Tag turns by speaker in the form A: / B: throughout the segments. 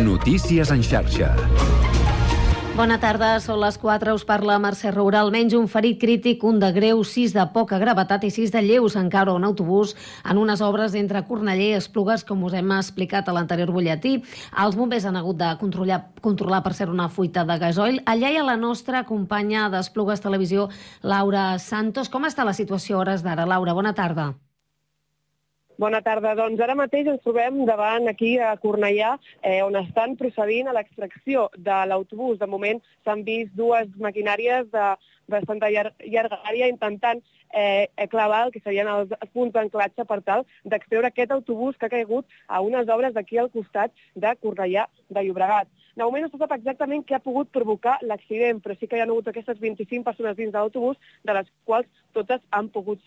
A: Notícies en xarxa.
B: Bona tarda, són les 4, us parla Mercè Roura. Almenys un ferit crític, un de greu, sis de poca gravetat i sis de lleus en caure un autobús en unes obres entre Corneller i Esplugues, com us hem explicat a l'anterior butlletí. Els bombers han hagut de controlar, controlar per ser una fuita de gasoil. Allà hi ha la nostra companya d'Esplugues Televisió, Laura Santos. Com està la situació a hores d'ara? Laura, bona tarda.
C: Bona tarda. Doncs ara mateix ens trobem davant aquí a Cornellà, eh, on estan procedint a l'extracció de l'autobús. De moment s'han vist dues maquinàries de bastanta llar llargària intentant eh, clavar el que serien els punts d'anclatge per tal d'extreure aquest autobús que ha caigut a unes obres d'aquí al costat de Cornellà de Llobregat. De moment no se sap exactament què ha pogut provocar l'accident, però sí que hi ha hagut aquestes 25 persones dins de l'autobús, de les quals totes han pogut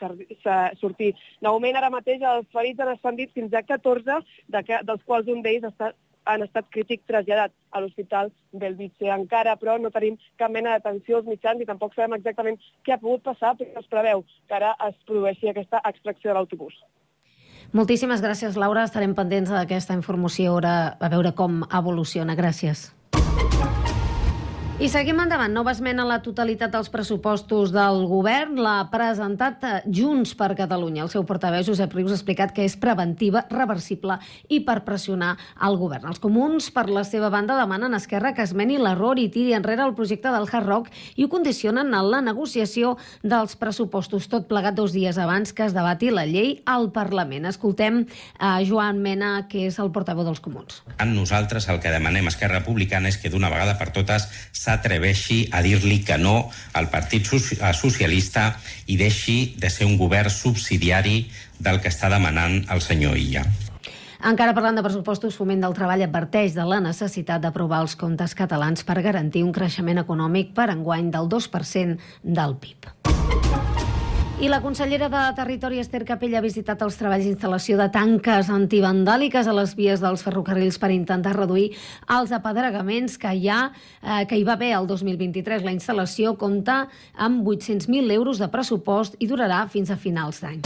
C: sortir. De moment, ara mateix, els ferits han ascendit fins a 14, de que, dels quals un d'ells està han estat crític traslladat a l'Hospital Belvitge. Encara, però, no tenim cap mena d'atenció als mitjans i tampoc sabem exactament què ha pogut passar, però es preveu que ara es produeixi aquesta extracció de l'autobús.
B: Moltíssimes gràcies, Laura. Estarem pendents d'aquesta informació a veure com evoluciona. Gràcies. I seguim endavant. Nova esmena a la totalitat dels pressupostos del govern l'ha presentat eh, Junts per Catalunya. El seu portaveu, Josep Rius, ha explicat que és preventiva, reversible i per pressionar el govern. Els comuns, per la seva banda, demanen a Esquerra que esmeni l'error i tiri enrere el projecte del Hard Rock i ho condicionen a la negociació dels pressupostos, tot plegat dos dies abans que es debati la llei al Parlament. Escoltem a Joan Mena, que és el portaveu dels comuns.
D: Nosaltres el que demanem a Esquerra Republicana és que d'una vegada per totes s'atreveixi a dir-li que no al Partit Socialista i deixi de ser un govern subsidiari del que està demanant el senyor Illa.
B: Encara parlant de pressupostos, Foment del Treball adverteix de la necessitat d'aprovar els comptes catalans per garantir un creixement econòmic per enguany del 2% del PIB. I la consellera de Territori, Esther Capella, ha visitat els treballs d'instal·lació de tanques antivandàliques a les vies dels ferrocarrils per intentar reduir els apedragaments que hi, ha, eh, que hi va haver el 2023. La instal·lació compta amb 800.000 euros de pressupost i durarà fins a finals d'any.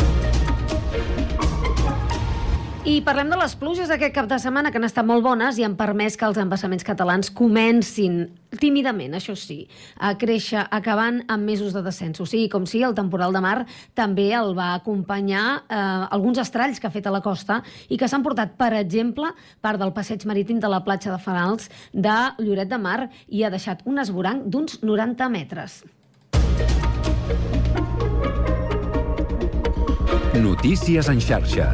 B: I parlem de les pluges d'aquest cap de setmana, que han estat molt bones i han permès que els embassaments catalans comencin tímidament, això sí, a créixer, acabant amb mesos de descens. O sigui, com si el temporal de mar també el va acompanyar eh, alguns estralls que ha fet a la costa i que s'han portat, per exemple, part del passeig marítim de la platja de Fanals de Lloret de Mar i ha deixat un esvoranc d'uns 90 metres.
A: Notícies en xarxa.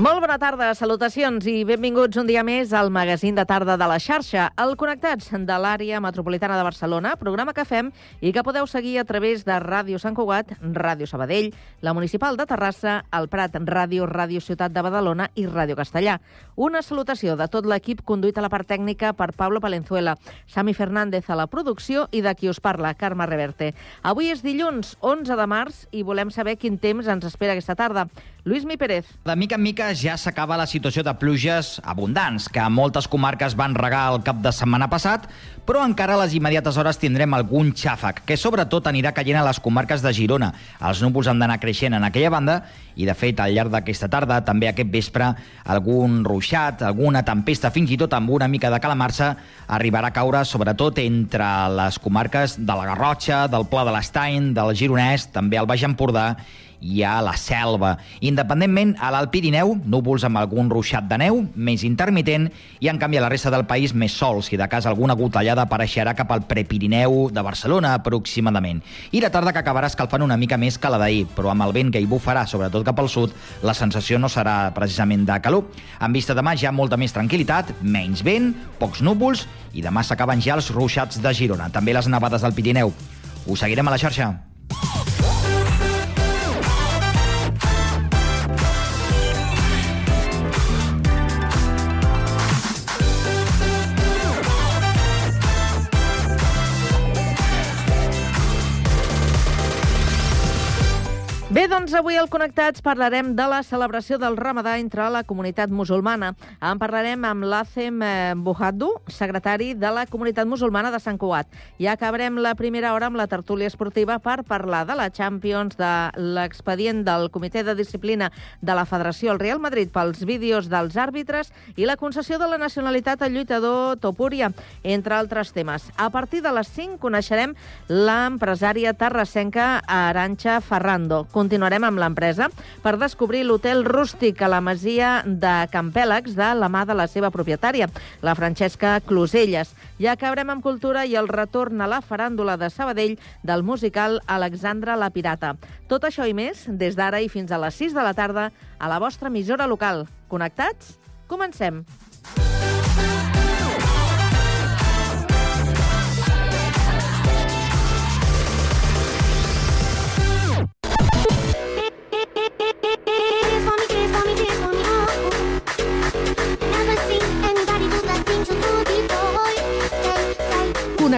E: Molt bona tarda, salutacions i benvinguts un dia més al magazín de tarda de la xarxa, el Connectats de l'àrea metropolitana de Barcelona, programa que fem i que podeu seguir a través de Ràdio Sant Cugat, Ràdio Sabadell, la Municipal de Terrassa, el Prat Ràdio, Ràdio Ciutat de Badalona i Ràdio Castellà. Una salutació de tot l'equip conduït a la part tècnica per Pablo Palenzuela, Sami Fernández a la producció i de qui us parla, Carme Reverte. Avui és dilluns, 11 de març, i volem saber quin temps ens espera aquesta tarda. Lluís Mi Pérez.
F: De mica en mica ja s'acaba la situació de pluges abundants, que moltes comarques van regar el cap de setmana passat, però encara a les immediates hores tindrem algun xàfec, que sobretot anirà caient a les comarques de Girona. Els núvols han d'anar creixent en aquella banda i, de fet, al llarg d'aquesta tarda, també aquest vespre, algun ruixat, alguna tempesta, fins i tot amb una mica de calamarsa, arribarà a caure sobretot entre les comarques de la Garrotxa, del Pla de l'Estany, del Gironès, també al Baix Empordà hi ha la selva. Independentment, a l'Alt Pirineu, núvols amb algun ruixat de neu, més intermitent, i en canvi a la resta del país més sols, si de cas alguna gotellada apareixerà cap al Prepirineu de Barcelona aproximadament. I la tarda que acabarà escalfant una mica més que la d'ahir, però amb el vent que hi bufarà, sobretot cap al sud, la sensació no serà precisament de calor. En vista demà ja molta més tranquil·litat, menys vent, pocs núvols, i demà s'acaben ja els ruixats de Girona. També les nevades del Pirineu Us seguirem a la xarxa.
E: Bé, doncs avui al Connectats parlarem de la celebració del Ramadà entre la comunitat musulmana. En parlarem amb l'Azem eh, Bouhaddu, secretari de la comunitat musulmana de Sant Cugat. I acabarem la primera hora amb la tertúlia esportiva per parlar de la Champions, de l'expedient del Comitè de Disciplina de la Federació al Real Madrid pels vídeos dels àrbitres i la concessió de la nacionalitat al lluitador Topúria, entre altres temes. A partir de les 5 coneixerem l'empresària terrassenca Aranxa Ferrando. Continuarem amb l'empresa per descobrir l'hotel rústic a la masia de Campèlex de la mà de la seva propietària, la Francesca Closelles. I acabarem amb cultura i el retorn a la faràndula de Sabadell del musical Alexandra la Pirata. Tot això i més des d'ara i fins a les 6 de la tarda a la vostra emissora local. Connectats? Comencem.
G: Dance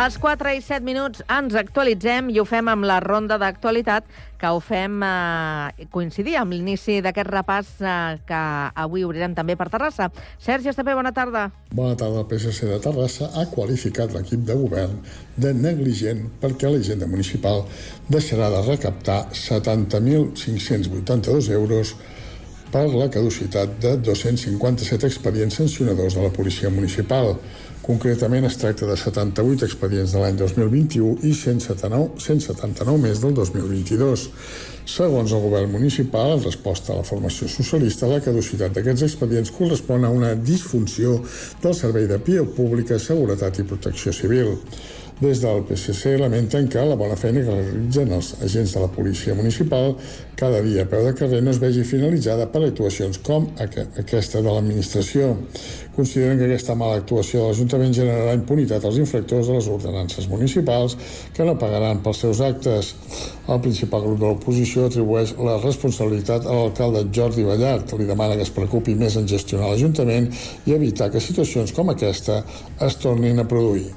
E: Les 4 i 7 minuts ens actualitzem i ho fem amb la ronda d'actualitat que ho fem eh, coincidir amb l'inici d'aquest repàs eh, que avui obrirem també per Terrassa. Sergi Estapé, bona tarda.
H: Bona tarda. El PSC de Terrassa ha qualificat l'equip de govern de negligent perquè l'agenda municipal deixarà de recaptar 70.582 euros per la caducitat de 257 expedients sancionadors de la policia municipal. Concretament es tracta de 78 expedients de l'any 2021 i 179, 179 més del 2022. Segons el govern municipal, en resposta a la formació socialista, la caducitat d'aquests expedients correspon a una disfunció del Servei de Pia Pública, Seguretat i Protecció Civil. Des del PSC lamenten que la bona feina que realitzen els agents de la policia municipal cada dia a peu de carrer no es vegi finalitzada per actuacions com aqu aquesta de l'administració. Consideren que aquesta mala actuació de l'Ajuntament generarà impunitat als infractors de les ordenances municipals que no pagaran pels seus actes. El principal grup de l'oposició atribueix la responsabilitat a l'alcalde Jordi Ballart. Li demana que es preocupi més en gestionar l'Ajuntament i evitar que situacions com aquesta es tornin a produir.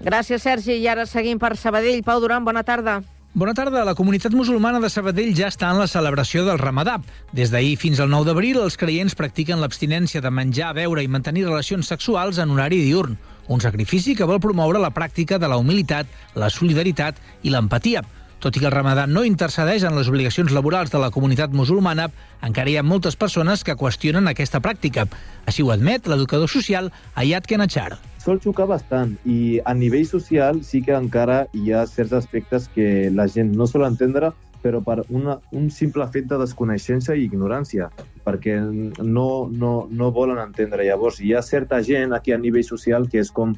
E: Gràcies, Sergi. I ara seguim per Sabadell. Pau Duran, bona tarda.
I: Bona tarda. La comunitat musulmana de Sabadell ja està en la celebració del Ramadà. Des d'ahir fins al 9 d'abril, els creients practiquen l'abstinència de menjar, beure i mantenir relacions sexuals en horari diurn, un sacrifici que vol promoure la pràctica de la humilitat, la solidaritat i l'empatia. Tot i que el ramadà no intercedeix en les obligacions laborals de la comunitat musulmana, encara hi ha moltes persones que qüestionen aquesta pràctica. Així ho admet l'educador social Ayat Kenachar.
J: sol xocar bastant i a nivell social sí que encara hi ha certs aspectes que la gent no sol entendre però per una, un simple fet de desconeixença i ignorància, perquè no, no, no volen entendre. Llavors, hi ha certa gent aquí a nivell social que és com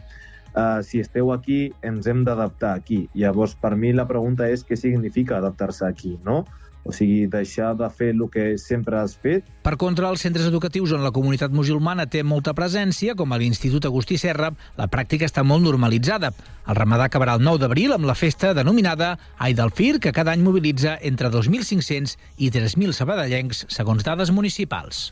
J: uh, si esteu aquí, ens hem d'adaptar aquí. Llavors, per mi la pregunta és què significa adaptar-se aquí, no? O sigui, deixar de fer el que sempre has fet
I: Per contra, als centres educatius on la comunitat musulmana té molta presència, com a l'Institut Agustí Serra, la pràctica està molt normalitzada. El ramadà acabarà el 9 d'abril amb la festa denominada Eid al-Fir, que cada any mobilitza entre 2.500 i 3.000 sabadellencs, segons dades municipals.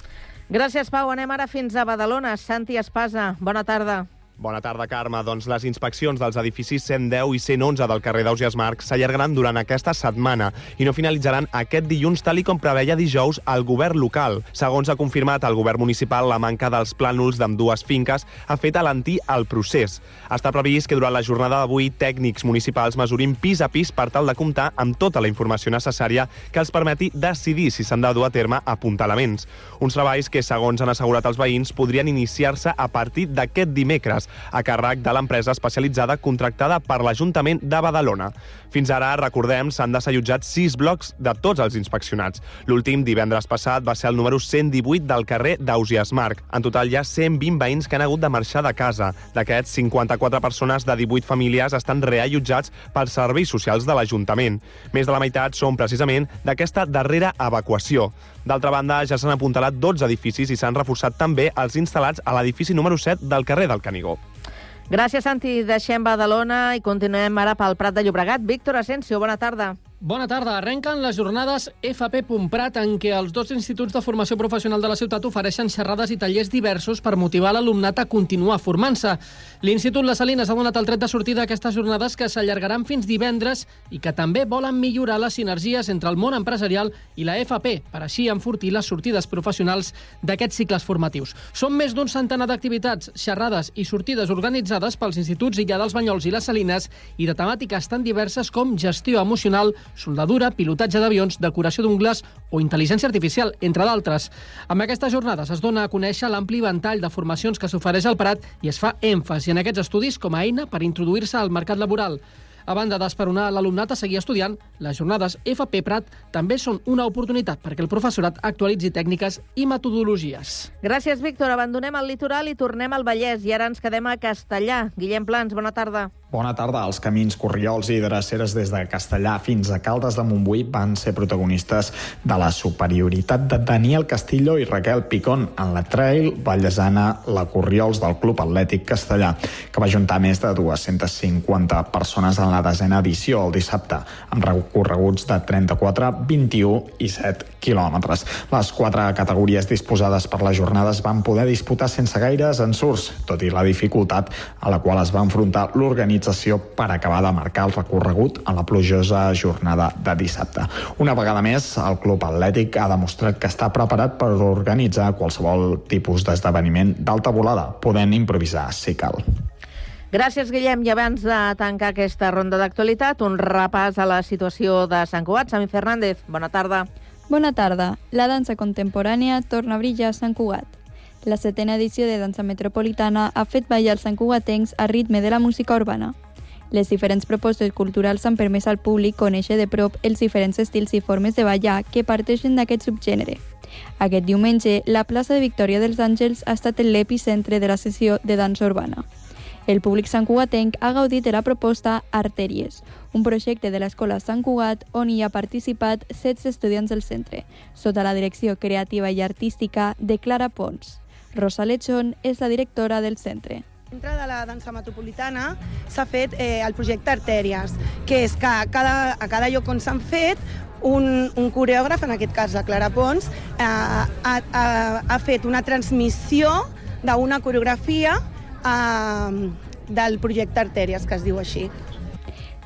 E: Gràcies, Pau. Anem ara fins a Badalona. Santi Espasa, bona tarda.
K: Bona tarda, Carme. Doncs les inspeccions dels edificis 110 i 111 del carrer d'Ausias Marc s'allargaran durant aquesta setmana i no finalitzaran aquest dilluns, tal i com preveia dijous el govern local. Segons ha confirmat el govern municipal, la manca dels plànols d'ambdues finques ha fet alentir el procés. Està previst que durant la jornada d'avui tècnics municipals mesurin pis a pis per tal de comptar amb tota la informació necessària que els permeti decidir si s'han de dur a terme apuntalaments. Uns treballs que, segons han assegurat els veïns, podrien iniciar-se a partir d'aquest dimecres a càrrec de l'empresa especialitzada contractada per l'Ajuntament de Badalona. Fins ara, recordem, s'han desallotjat sis blocs de tots els inspeccionats. L'últim, divendres passat, va ser el número 118 del carrer d'Ausias Marc. En total, hi ha 120 veïns que han hagut de marxar de casa. D'aquests, 54 persones de 18 famílies estan reallotjats pels serveis socials de l'Ajuntament. Més de la meitat són precisament d'aquesta darrera evacuació. D'altra banda, ja s'han apuntalat 12 edificis i s'han reforçat també els instal·lats a l'edifici número 7 del carrer del Canigó.
E: Gràcies, Santi. Deixem Badalona i continuem ara pel Prat de Llobregat. Víctor Asensio, bona tarda.
L: Bona tarda. Arrenquen les jornades FP Pumprat en què els dos instituts de formació professional de la ciutat ofereixen xerrades i tallers diversos per motivar l'alumnat a continuar formant-se. L'Institut Les Salines ha donat el tret de sortida a aquestes jornades que s'allargaran fins divendres i que també volen millorar les sinergies entre el món empresarial i la FP, per així enfortir les sortides professionals d'aquests cicles formatius. Són més d'un centenar d'activitats, xerrades i sortides organitzades pels instituts Illa dels Banyols i les Salines i de temàtiques tan diverses com gestió emocional, soldadura, pilotatge d'avions, decoració d'ungles o intel·ligència artificial, entre d'altres. Amb aquestes jornades es dona a conèixer l'ampli ventall de formacions que s'ofereix al Prat i es fa èmfasi en aquests estudis com a eina per introduir-se al mercat laboral. A banda d'esperonar l'alumnat a seguir estudiant, les jornades FP Prat també són una oportunitat perquè el professorat actualitzi tècniques i metodologies.
E: Gràcies, Víctor. Abandonem el litoral i tornem al Vallès. I ara ens quedem a Castellà. Guillem Plans, bona tarda.
M: Bona tarda. Els camins corriols i dreceres des de Castellà fins a Caldes de Montbui van ser protagonistes de la superioritat de Daniel Castillo i Raquel Picón en la trail vallesana La Corriols del Club Atlètic Castellà, que va juntar més de 250 persones en la desena edició el dissabte, amb recorreguts de 34, 21 i 7 quilòmetres. Les quatre categories disposades per les jornades van poder disputar sense gaires ensurts, tot i la dificultat a la qual es va enfrontar l'organització per acabar de marcar el recorregut a la plujosa jornada de dissabte. Una vegada més, el Club Atlètic ha demostrat que està preparat per organitzar qualsevol tipus d'esdeveniment d'alta volada, podent improvisar si cal.
E: Gràcies, Guillem. I abans de tancar aquesta ronda d'actualitat, un repàs a la situació de Sant Cugat. Sami Fernández, bona tarda.
N: Bona tarda. La dansa contemporània torna a brillar a Sant Cugat. La setena edició de Dansa Metropolitana ha fet ballar els santcugatencs a ritme de la música urbana. Les diferents propostes culturals han permès al públic conèixer de prop els diferents estils i formes de ballar que parteixen d'aquest subgènere. Aquest diumenge, la plaça de Victòria dels Àngels ha estat l'epicentre de la sessió de dansa urbana. El públic santcugatenc ha gaudit de la proposta Artèries, un projecte de l'Escola Sant Cugat on hi ha participat 16 estudiants del centre, sota la direcció creativa i artística de Clara Pons. Rosa Lechón és la directora del centre.
O: Dintre de la dansa metropolitana s'ha fet eh, el projecte Artèries, que és que a cada, a cada lloc on s'han fet un, un coreògraf, en aquest cas la Clara Pons, eh, ha, ha, ha fet una transmissió d'una coreografia eh, del projecte Artèries, que es diu així.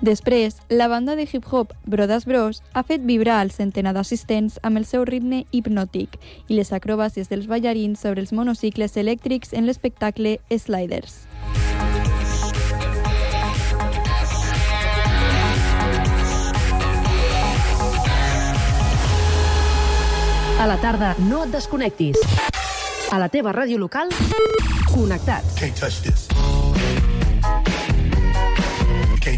N: Després, la banda de hip-hop Brodas Bros ha fet vibrar el centenar d'assistents amb el seu ritme hipnòtic i les acrobàcies dels ballarins sobre els monocicles elèctrics en l'espectacle Sliders.
P: A la tarda, no et desconnectis. A la teva ràdio local, connectats.
Q: Can't touch this.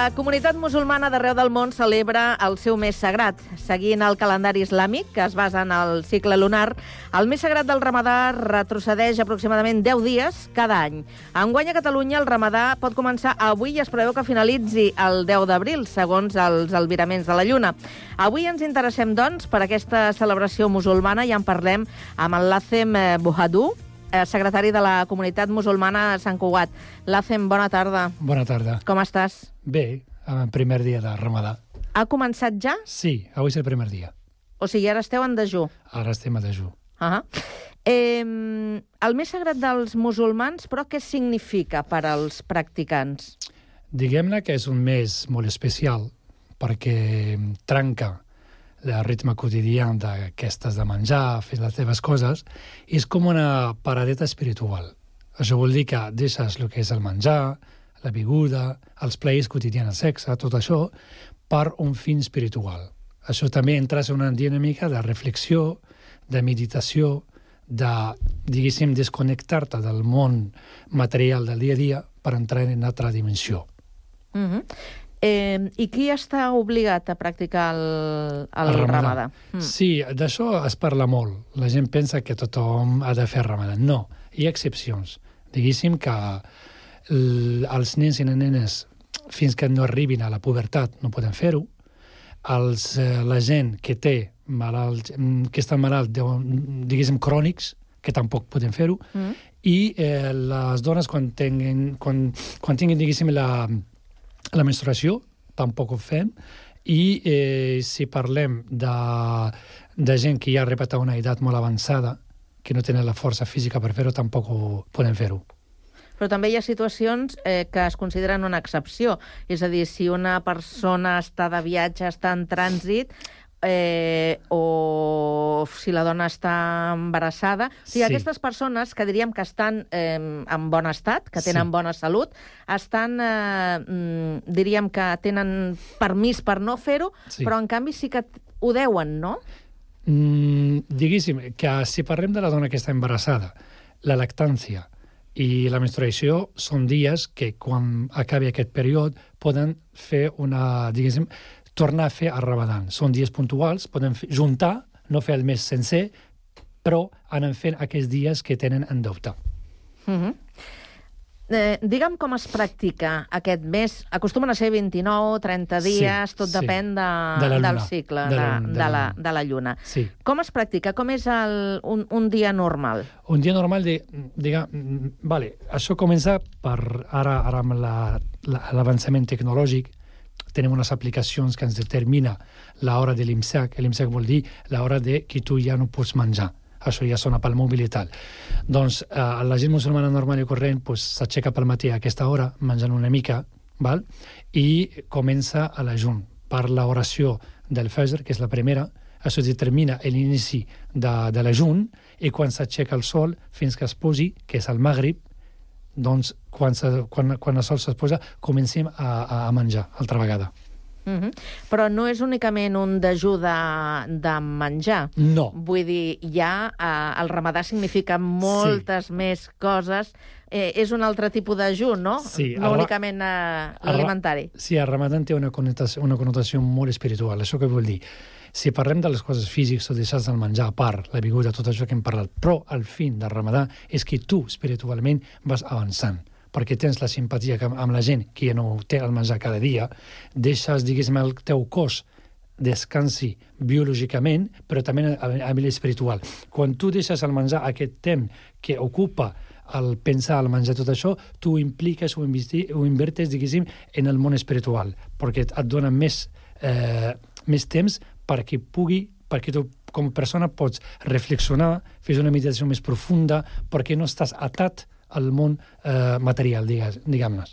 E: La comunitat musulmana d'arreu del món celebra el seu mes sagrat. Seguint el calendari islàmic, que es basa en el cicle lunar, el mes sagrat del ramadà retrocedeix aproximadament 10 dies cada any. Enguany a Catalunya el ramadà pot començar avui i es preveu que finalitzi el 10 d'abril, segons els albiraments de la lluna. Avui ens interessem, doncs, per aquesta celebració musulmana i en parlem amb el Lacem eh, Bohadou, eh, secretari de la comunitat musulmana de Sant Cugat. Lacem, bona tarda.
R: Bona tarda.
E: Com estàs?
R: Bé, el primer dia de Ramadà.
E: Ha començat ja?
R: Sí, avui és el primer dia.
E: O sigui, ara esteu en dejú.
R: Ara estem a dejú.
E: Uh -huh. eh, el més sagrat dels musulmans, però què significa per als practicants?
R: Diguem-ne que és un mes molt especial perquè trenca el ritme quotidià d'aquestes de menjar, fer les teves coses, és com una paradeta espiritual. Això vol dir que deixes el que és el menjar, la beguda, els plaers quotidians, el sexe, tot això, per un fin espiritual. Això també entras en una dinàmica de reflexió, de meditació, de, diguéssim, desconnectar-te del món material del dia a dia per entrar en una altra dimensió.
E: Uh -huh. eh, I qui està obligat a practicar el, el,
R: El
E: ramadà?
R: ramadà.
E: Mm.
R: Sí, d'això es parla molt. La gent pensa que tothom ha de fer ramadà. No, hi ha excepcions. Diguéssim que els nens i les nenes, fins que no arribin a la pubertat, no poden fer-ho. Els, eh, la gent que té malalt, mm, que està malalt, diguéssim, crònics, que tampoc poden fer-ho,
E: Mm.
R: i eh, les dones quan tinguin, quan, quan tinguin diguéssim, la, la menstruació, tampoc ho fem, i eh, si parlem de, de gent que ja ha arribat a una edat molt avançada, que no tenen la força física per fer-ho, tampoc ho poden fer-ho.
E: Però també hi ha situacions eh, que es consideren una excepció. És a dir, si una persona està de viatge, està en trànsit, eh, o si la dona està embarassada. O sigui,
R: Sí.
E: aquestes persones que diríem que estan eh, en bon estat, que tenen
R: Sí.
E: bona salut, estan, eh, mm, diríem que tenen permís per no fer-ho,
R: Sí.
E: però en canvi sí que ho deuen, no?
R: Mm, diguéssim que si parlem de la dona que està embarassada, la lactància i la menstruació són dies que quan acabi aquest període poden fer una, diguéssim, tornar a fer el ramadà. Són dies puntuals, poden juntar, no fer el mes sencer, però anem fent aquests dies que tenen en dubte.
E: Uh -huh. Eh, digue'm com es practica aquest mes. Acostumen a ser 29, 30
R: Sí,
E: dies, tot
R: sí.
E: depèn de,
R: De la
E: del
R: lluna.
E: cicle,
R: De la-
E: de,
R: de
E: de, la,
R: la-
E: de la lluna.
R: Sí.
E: Com es practica? Com és el, un, un dia normal?
R: Un dia normal de, diga, vale, això comença per ara, ara amb la- la- l'avançament tecnològic, tenim unes aplicacions que ens determina l'hora de l'IMSEC. L'IMSEC vol dir l'hora de que tu ja no pots menjar. Això ja sona pel mòbil i tal. Doncs eh, la gent musulmana normal i corrent s'aixeca pel matí a aquesta hora, menjant una mica, val? i comença a l'ajun per l'oració del Fajr, que és la primera, això determina l'inici de, de l'ajun, i quan s'aixeca el sol fins que es posi, que és el Maghrib, doncs quan, se, quan, quan el sol es posa comencem a, a menjar altra vegada.
E: Uh -huh. Però no és únicament un dejú de, de menjar.
R: No.
E: Vull dir, ja eh, el ramadà significa moltes sí. més coses. Eh, és un altre tipus dejú, no?
R: Sí,
E: no
R: el
E: únicament eh, l'alimentari.
R: Sí, el Ramadan té una connotació, una connotació molt espiritual. Això què vol dir? Si parlem de les coses físiques o deixats del menjar, a part, la beguda, tot això que hem parlat, però al fin del Ramadà és que tu, espiritualment, vas avançant perquè tens la simpatia amb la gent que ja no té el menjar cada dia, deixes, diguéssim, el teu cos descansi biològicament, però també a, nivell espiritual. Quan tu deixes el menjar aquest temps que ocupa el pensar, el menjar, tot això, tu impliques o, investi, o invertes, diguéssim, en el món espiritual, perquè et dona més, eh, més temps perquè pugui, perquè tu com a persona pots reflexionar, fer una meditació més profunda, perquè no estàs atat al món eh, material, diguem-ne.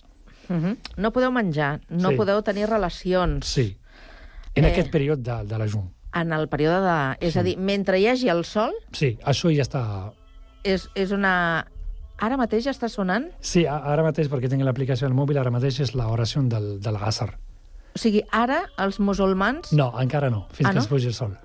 E: Uh -huh. No podeu menjar, no
R: Sí.
E: podeu tenir relacions.
R: Sí. En
E: Eh.
R: aquest període de, de l'ajun.
E: En el període de... És
R: Sí.
E: a dir, mentre hi hagi el sol,
R: Sí, això ja està...
E: és, és una... Ara mateix està sonant?
R: Sí, ara mateix, perquè tinc l'aplicació al mòbil, ara mateix és l'oració del, del Gassar.
E: O sigui, ara els musulmans...
R: No, encara no, fins
E: Ah,
R: que
E: no?
R: es posi el sol.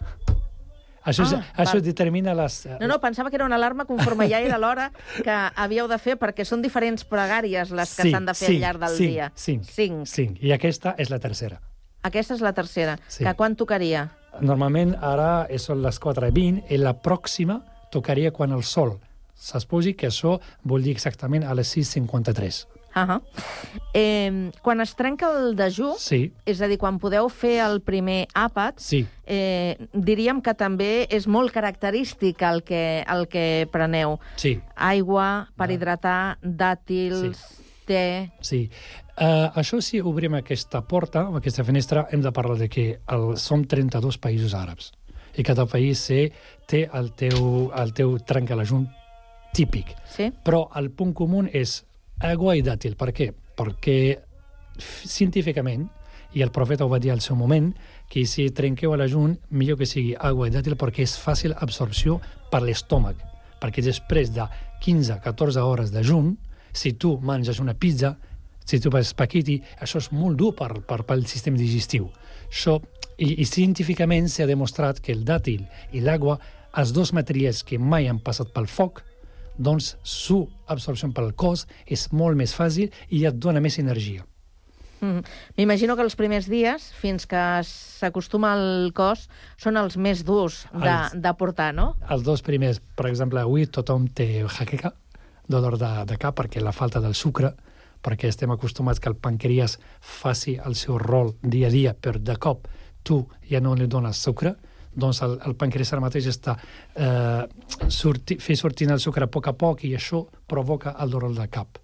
R: Això,
E: Ah,
R: ah, això
E: val.
R: determina les...
E: No, no, pensava que era una alarma conforme ja era l'hora que havíeu de fer, perquè són diferents pregàries les que s'han de fer al llarg del
R: cinc,
E: dia.
R: Cinc,
E: Cinc.
R: cinc. I aquesta és la tercera.
E: Aquesta és la tercera.
R: Sí.
E: Que quan tocaria?
R: Normalment ara són les 4.20 i la pròxima tocaria quan el sol s'exposi, que això vol dir exactament a les 6.53.
E: Uh -huh. eh, quan es trenca el dejú,
R: Sí,
E: és a dir, quan podeu fer el primer àpat,
R: sí.
E: eh, diríem que també és molt característic el que, el que preneu.
R: Sí.
E: Aigua per hidratar, dàtils, té...
R: Sí. Uh, això, si obrim aquesta porta, o aquesta finestra, hem de parlar de que el, som 32 països àrabs i cada país sé, té el teu, el teu trencalajunt típic.
E: Sí.
R: Però el punt comú és aigua i dàtil. Per què? Perquè científicament, i el profeta ho va dir al seu moment, que si trenqueu l'ajun, millor que sigui aigua dàtil perquè és fàcil absorció per l'estómac. Perquè després de 15-14 hores d'ajun, si tu menges una pizza, si tu fas espagueti, això és molt dur per, per, pel sistema digestiu. Això, i, I científicament s'ha demostrat que el dàtil i l'aigua, els dos materials que mai han passat pel foc, doncs su absorció pel cos és molt més fàcil i et dona més energia.
E: Mm. M'imagino que els primers dies, fins que s'acostuma al cos, són els més durs de,
R: Els-
E: de portar, no?
R: Els dos primers, per exemple, avui tothom té jaqueca, dolor de, de cap, perquè la falta del sucre, perquè estem acostumats que el pancreas faci el seu rol dia a dia, però de cop tu ja no li dones sucre, doncs el, el pancreas ara mateix està eh, sorti, fer sortint el sucre a poc a poc i això provoca el dolor de cap.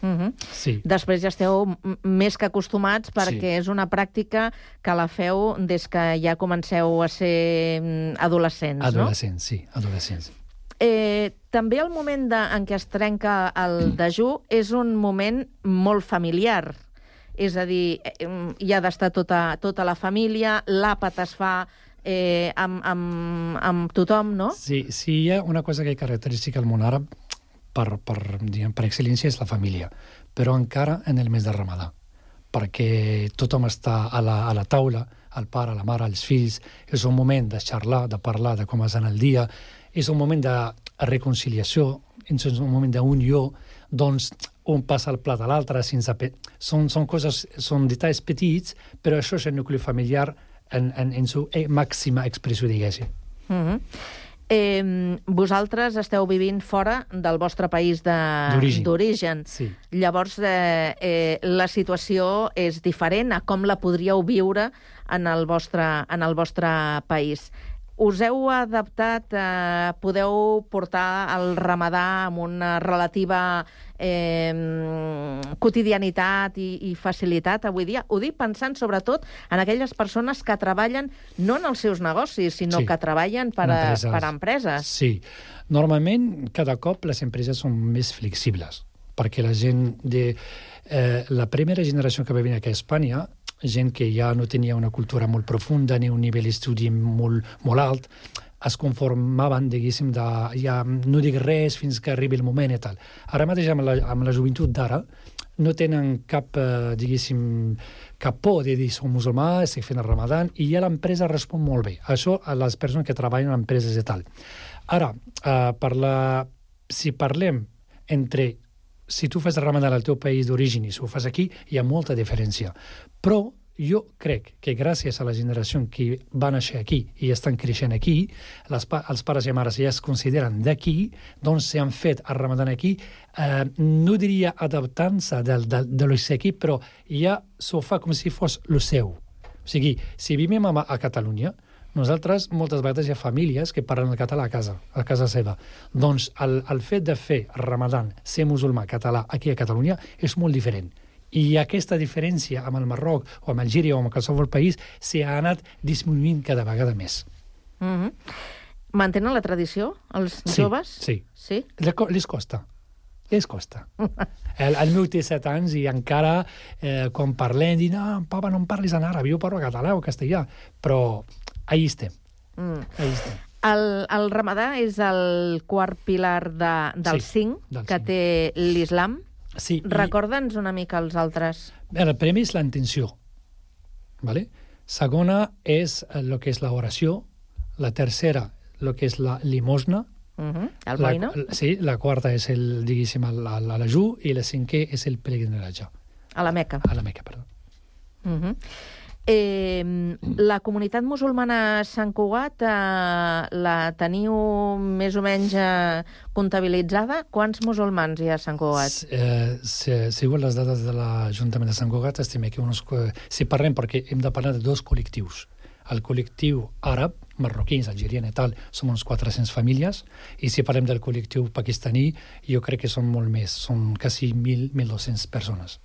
E: Mm -hmm.
R: Sí.
E: Després ja esteu més que acostumats perquè és una pràctica que la feu des que ja comenceu a ser mm, adolescents,
R: Adolescents, sí, adolescents.
E: no? Eh, també el moment de, en què es trenca el dejú és un moment molt familiar. És a dir, eh, mm, hi ha d'estar tota, tota la família, l'àpat es fa eh, amb, amb, amb tothom, no?
R: Sí, sí, hi ha una cosa que característica al món àrab per, per, diguem, per excel·lència és la família, però encara en el mes de Ramadà, perquè tothom està a la, a la taula, el pare, la mare, els fills, és un moment de xarlar, de parlar de com és en el dia, és un moment de reconciliació, és un moment d'unió, doncs un passa el plat a l'altre sense... Pe... Són, són coses, són detalls petits, però això és el nucli familiar en, en, en su eh, màxima expressió, diguéssim.
E: Mm -hmm. eh, vosaltres esteu vivint fora del vostre país
R: d'origen. Sí.
E: Llavors, eh, eh, la situació és diferent a com la podríeu viure en el vostre, en el vostre país. Us heu adaptat, eh, podeu portar el ramadà amb una relativa eh, quotidianitat i, i facilitat avui dia? Ho dic pensant sobretot en aquelles persones que treballen no en els seus negocis, sinó
R: Sí.
E: que treballen per a,
R: Empreses.
E: per a empreses.
R: Sí. Normalment, cada cop les empreses són més flexibles, perquè la gent de... Eh, la primera generació que va venir aquí a Espanya, gent que ja no tenia una cultura molt profunda ni un nivell d'estudi molt, molt alt, es conformaven, diguéssim, de ja no dic res fins que arribi el moment i tal. Ara mateix, amb la, amb la joventut d'ara, no tenen cap, eh, diguéssim, cap por de dir som musulmà, estic fent el ramadan, i ja l'empresa respon molt bé. Això a les persones que treballen en empreses i tal. Ara, eh, per la, si parlem entre si tu fas el ramadan al teu país d'origen i si ho fas aquí, hi ha molta diferència. Però jo crec que gràcies a la generació que va néixer aquí i estan creixent aquí, les pa els pares i mares ja es consideren d'aquí, doncs s'han fet el ramadan aquí, eh, no diria adaptant-se del, del, de l'Oixequi, però ja s'ho fa com si fos el seu. O sigui, si vivim a, a Catalunya, nosaltres moltes vegades hi ha famílies que parlen el català a casa, a casa seva. Doncs el, el fet de fer ramadan, ser musulmà català aquí a Catalunya, és molt diferent. I aquesta diferència amb el Marroc o amb Algèria o amb qualsevol país s'ha anat disminuint cada vegada més.
E: Mm -hmm. Mantenen la tradició, els
R: Sí,
E: joves?
R: sí.
E: Sí?
R: Les co- Les costa. Les costa. El, el meu té set anys i encara, eh, quan parlem, dic, no, papa, no em parlis en àrab, jo parlo català o castellà. Però ahí estem,
E: Mm.
R: ahí estem.
E: El, el ramadà és el quart pilar de, del
R: Sí,
E: cinc
R: del
E: que
R: cinc.
E: té l'islam.
R: Sí, i-
E: Recorda'ns una mica els altres.
R: El primer és la intenció. ¿vale? Segona és el que és l'oració, La tercera, el que és la limosna.
E: Uh -huh. El
R: la,
E: boi, no?
R: Sí, la quarta és el, diguéssim, l'ajú i la cinquè és el pelegrinatge.
E: A la Meca.
R: A la Meca, perdó.
E: Uh -huh. Eh, la comunitat musulmana a Sant Cugat eh, la teniu més o menys eh, comptabilitzada? Quants musulmans hi ha a Sant Cugat?
R: Eh, se, segons les dades de l'Ajuntament de Sant Cugat, estimem que uns... qu- Si parlem, perquè hem de parlar de dos col·lectius. El col·lectiu àrab, marroquins, algerians i tal, som uns 400 famílies, i si parlem del col·lectiu pakistaní, jo crec que són molt més, són quasi 1.000, 1.200 persones.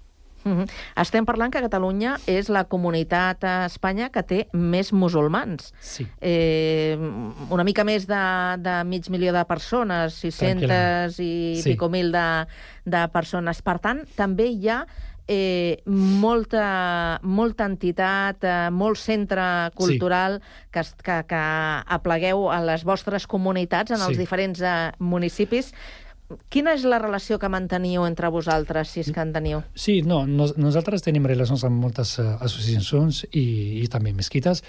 E: Uh -huh. Estem parlant que Catalunya és la comunitat a Espanya que té més musulmans.
R: Sí.
E: Eh, una mica més de, de mig milió de persones, 600
R: Tranquil·lament.
E: i
R: Sí.
E: pico mil de, de persones. Per tant, també hi ha eh, molta, molta entitat, eh, molt centre cultural que, es- que, que aplegueu a les vostres comunitats, en els
R: Sí.
E: diferents eh, municipis. Quina és la relació que manteniu entre vosaltres, si és que en teniu?
R: Sí, no, nos, nosaltres tenim relacions amb moltes uh, associacions i, i també mesquites.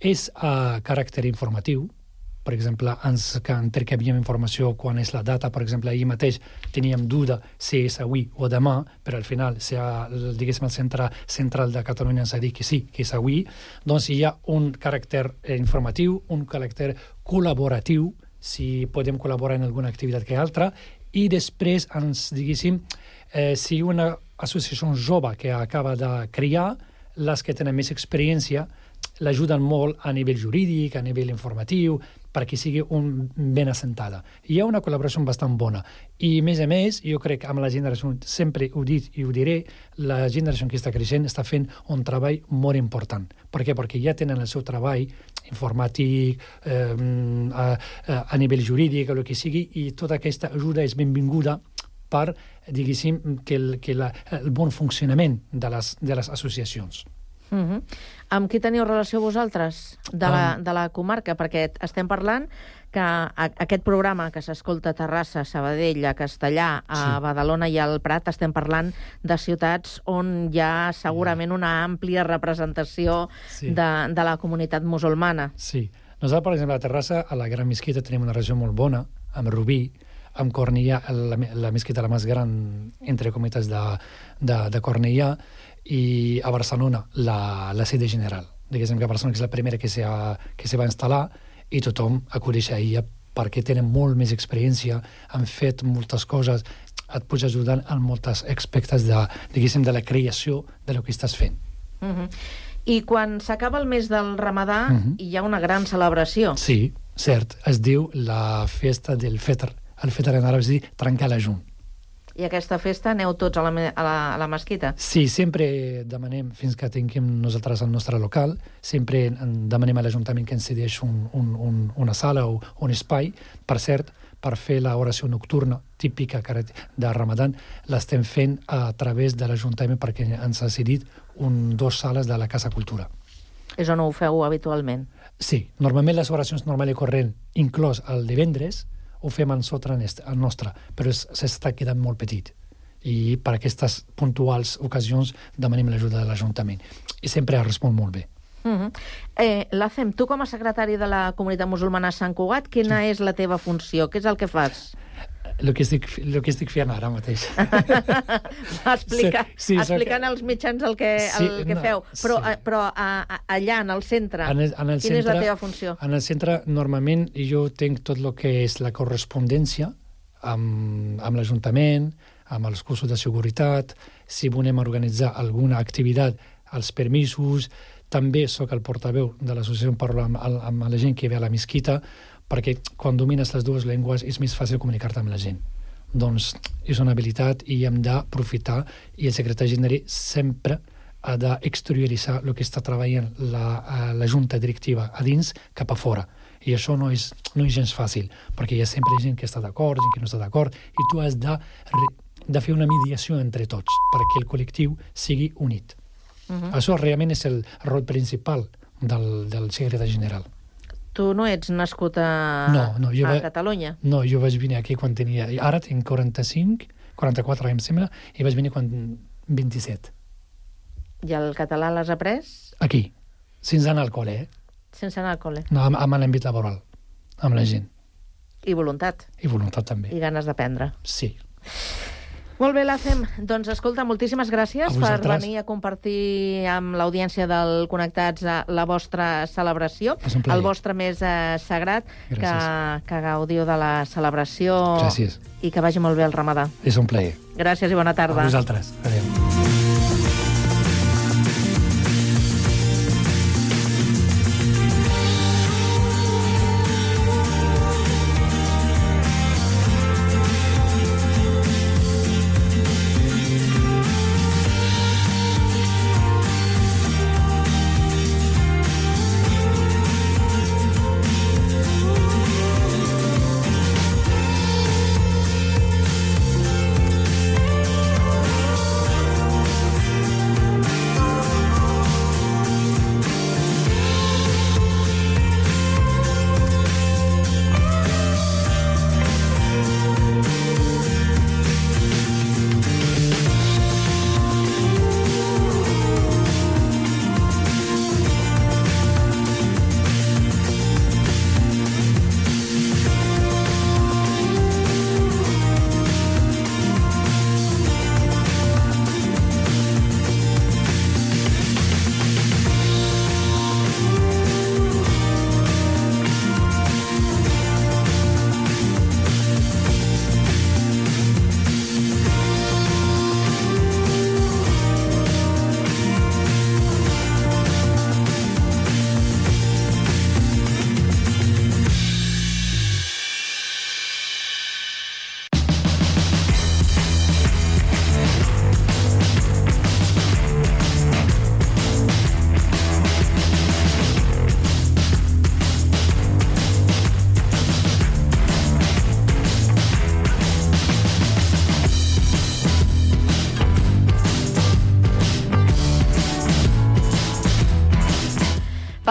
R: És a caràcter informatiu, per exemple, ens que intercanviem informació quan és la data, per exemple, ahir mateix teníem duda si és avui o demà, però al final, si ha, diguéssim, el centre central de Catalunya ens ha dit que sí, que és avui, doncs hi ha un caràcter eh, informatiu, un caràcter col·laboratiu, si podem col·laborar en alguna activitat que altra, i després ens, diguéssim, eh, si una associació jove que acaba de crear, les que tenen més experiència l'ajuden molt a nivell jurídic, a nivell informatiu, perquè sigui un ben assentada. Hi ha una col·laboració bastant bona. I, a més a més, jo crec que amb la generació, sempre ho dit i ho diré, la generació que està creixent està fent un treball molt important. Per què? Perquè ja tenen el seu treball informàtic, eh, a, a, nivell jurídic, o el que sigui, i tota aquesta ajuda és benvinguda per, diguéssim, que el, que la, el bon funcionament de les, de les associacions.
E: Uh -huh. Amb qui teniu relació vosaltres de la, de la comarca? Perquè estem parlant que a, aquest programa que s'escolta a Terrassa, Sabadell, a Castellà, a
R: Sí.
E: Badalona i al Prat, estem parlant de ciutats on hi ha segurament una àmplia representació
R: Sí.
E: de, de la comunitat musulmana.
R: Sí. Nosaltres, per exemple, a Terrassa, a la Gran Mesquita, tenim una regió molt bona, amb Rubí, amb Cornellà, la, la mesquita la més gran entre cometes de, de, de Cornellà, i a Barcelona, la, la sede general. Diguéssim que Barcelona que és la primera que se, ha, que se va instal·lar i tothom acudeix a ella perquè tenen molt més experiència, han fet moltes coses, et pots ajudar en moltes aspectes de, diguéssim, de la creació de lo que estàs fent.
E: Uh -huh. I quan s'acaba el mes del Ramadà, uh
R: Mhm.
E: -huh. hi ha una gran celebració.
R: Sí, cert. Es diu la festa del Fetr. El Fetr en àrab es diu trencar la junt.
E: I aquesta festa aneu tots a la, a la, a la mesquita?
R: Sí, sempre demanem, fins que tinguem nosaltres el nostre local, sempre demanem a l'Ajuntament que ens cedeix un, un, un, una sala o un espai. Per cert, per fer l'oració nocturna típica de Ramadan, l'estem fent a través de l'Ajuntament perquè ens ha cedit un, dos sales de la Casa Cultura.
E: És on ho feu habitualment.
R: Sí, normalment les oracions normal i corrent, inclòs el divendres, ho fem en sota el nostre, però s'està quedant molt petit. I per aquestes puntuals ocasions demanem l'ajuda de l'Ajuntament. I sempre respon molt bé.
E: Uh -huh. eh, Lacem, tu com a secretari de la comunitat musulmana a Sant Cugat, quina sí. és la teva funció? Què és el que fas?
R: El que estic, el que estic fent ara mateix.
E: Explica,
R: Sí, sí,
E: explicant als mitjans el que, el
R: Sí,
E: que
R: no,
E: feu. Però,
R: sí.
E: a, però a, a, allà, en el centre,
R: En el, en el
E: quina
R: centre,
E: és la teva funció?
R: En el centre, normalment, jo tinc tot el que és la correspondència amb, amb l'Ajuntament, amb els cursos de seguretat, si volem organitzar alguna activitat, els permisos, també sóc el portaveu de l'associació, parlo amb, amb la gent que ve a la mesquita, perquè quan domines les dues llengües és més fàcil comunicar-te amb la gent. Doncs és una habilitat i hem d'aprofitar i el secretari general sempre ha d'exterioritzar el que està treballant la, eh, la junta directiva a dins cap a fora. I això no és, no és gens fàcil, perquè hi ha sempre gent que està d'acord, gent que no està d'acord, i tu has de, de fer una mediació entre tots perquè el col·lectiu sigui unit.
E: Uh -huh.
R: Això realment és el rol principal del, del secretari general.
E: Tu no ets nascut a,
R: No, no, jo
E: a
R: va-
E: Catalunya.
R: No, jo vaig venir aquí quan tenia... Ara tinc 45, 44 em sembla, i vaig venir quan 27.
E: I el català l'has après?
R: Aquí, sense anar al col·le, eh?
E: Sense anar al col·le.
R: No, amb, amb l'àmbit laboral, amb la gent.
E: I voluntat.
R: I voluntat també.
E: I ganes d'aprendre.
R: Sí.
E: Molt bé, l'AFEM. Doncs escolta, moltíssimes gràcies per venir a compartir amb l'audiència del Connectats eh, la vostra celebració, el vostre més eh, sagrat, que,
R: Gràcies.
E: que gaudiu de la celebració
R: Gràcies.
E: i que vagi molt bé el ramadà.
R: És un plaer.
E: Gràcies i bona tarda.
R: A vosaltres. Adéu.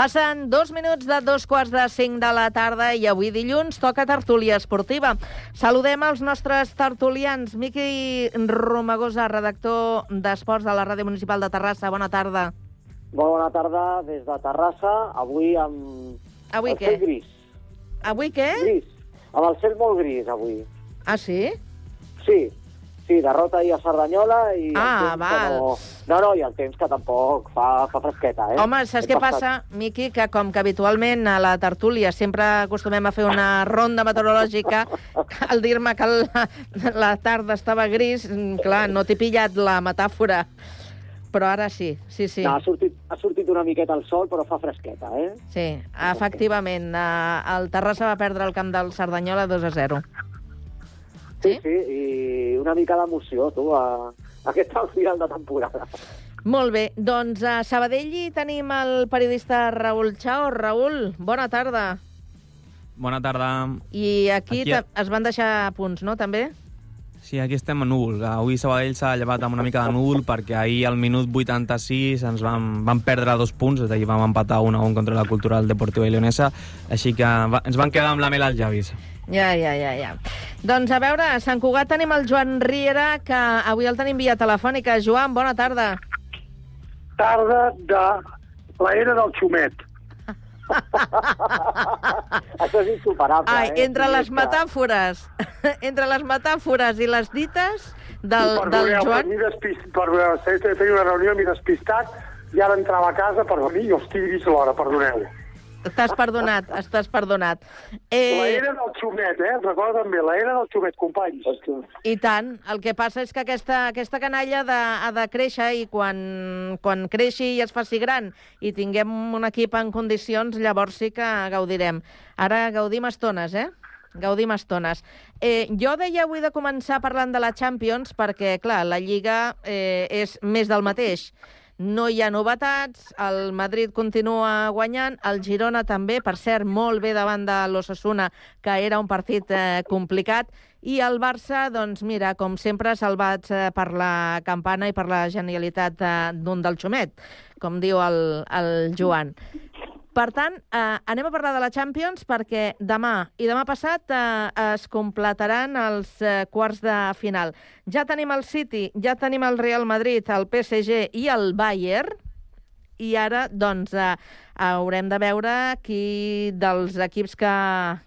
E: Passen dos minuts de dos quarts de cinc de la tarda i avui dilluns toca tertúlia esportiva. Saludem els nostres tertulians. Miqui Romagosa, redactor d'Esports de la Ràdio Municipal de Terrassa. Bona tarda.
S: Bona tarda des de Terrassa, avui amb
E: Avui
S: el
E: què?
S: cel gris.
E: Avui què?
S: Gris, amb el cel molt gris avui.
E: Ah, sí?
S: Sí, sí, derrota ahir a Cerdanyola i
E: Ah, val.
S: no... No, no, i el temps que tampoc fa, fa fresqueta, eh?
E: Home, saps
S: Hem
E: què
S: passat-
E: passa, Miqui? Que com que habitualment a la tertúlia sempre acostumem a fer una ronda meteorològica, al dir-me que la, la tarda estava gris, clar, no t'he pillat la metàfora. Però ara sí, sí, sí.
S: No, ha, sortit, ha sortit una miqueta el sol, però fa fresqueta, eh?
E: Sí, efectivament. eh, El Terrassa va perdre el camp del Cerdanyola 2 a 0.
S: Sí, sí, i una mica d'emoció, tu, a, a aquest final de temporada.
E: Molt bé, doncs a Sabadell hi tenim el periodista Raül Chao. Raül, bona tarda.
T: Bona tarda.
E: I aquí,
T: Aquí-
E: aquí... es van deixar punts, no, també?
T: Sí, aquí estem a núvol. Avui Sabadell s'ha llevat amb una mica de núvol perquè ahir al minut 86 ens vam, vam perdre dos punts, és a dir, vam empatar 1 a 1 contra la Cultural Deportiva i Leonesa, així que va, ens van quedar amb la mel als llavis.
E: Ja, ja, ja, ja. Doncs a veure, a Sant Cugat tenim el Joan Riera, que avui el tenim via telefònica. Joan, bona tarda.
U: tarda de l'era del xumet.
S: Això és insuperable,
E: Ai,
S: eh?
E: entre les metàfores, entre les metàfores i les dites del, del
U: Perdoneu,
E: Joan...
U: Per, mi despist, per fer una reunió m'he despistat i ara entrava a casa per venir i hosti, he vist l'hora, perdoneu.
E: Estàs perdonat, estás perdonat.
U: Eh... La era del xumet, eh? Recorda també, la era del xumet, companys.
E: I tant. El que passa és que aquesta, aquesta canalla ha de, ha de créixer i quan, quan creixi i es faci gran i tinguem un equip en condicions, llavors sí que gaudirem. Ara gaudim estones, eh? Gaudim estones. Eh, jo deia avui de començar parlant de la Champions perquè, clar, la Lliga eh, és més del mateix. No hi ha novetats, el Madrid continua guanyant, el Girona també, per cert, molt bé davant de l'Ossassuna, que era un partit eh, complicat, i el Barça, doncs mira, com sempre, salvats eh, per la campana i per la genialitat eh, d'un del xumet, com diu el, el Joan. Per tant, eh, anem a parlar de la Champions perquè demà i demà passat eh, es completaran els eh, quarts de final. Ja tenim el City, ja tenim el Real Madrid, el PSG i el Bayern, i ara, doncs, eh, haurem de veure qui dels equips que,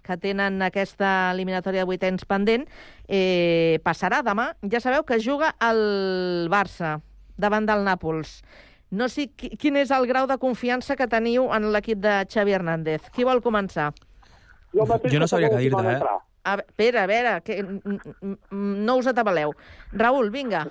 E: que tenen aquesta eliminatòria de vuitens pendent eh, passarà demà. Ja sabeu que juga el Barça davant del Nàpols. No sé qui, quin és el grau de confiança que teniu en l'equip de Xavi Hernández. Qui vol començar?
U: Jo,
T: Jo no sabria què dir-te, eh?
E: A veure, espera, a veure, que, no us atabaleu. Raül, vinga.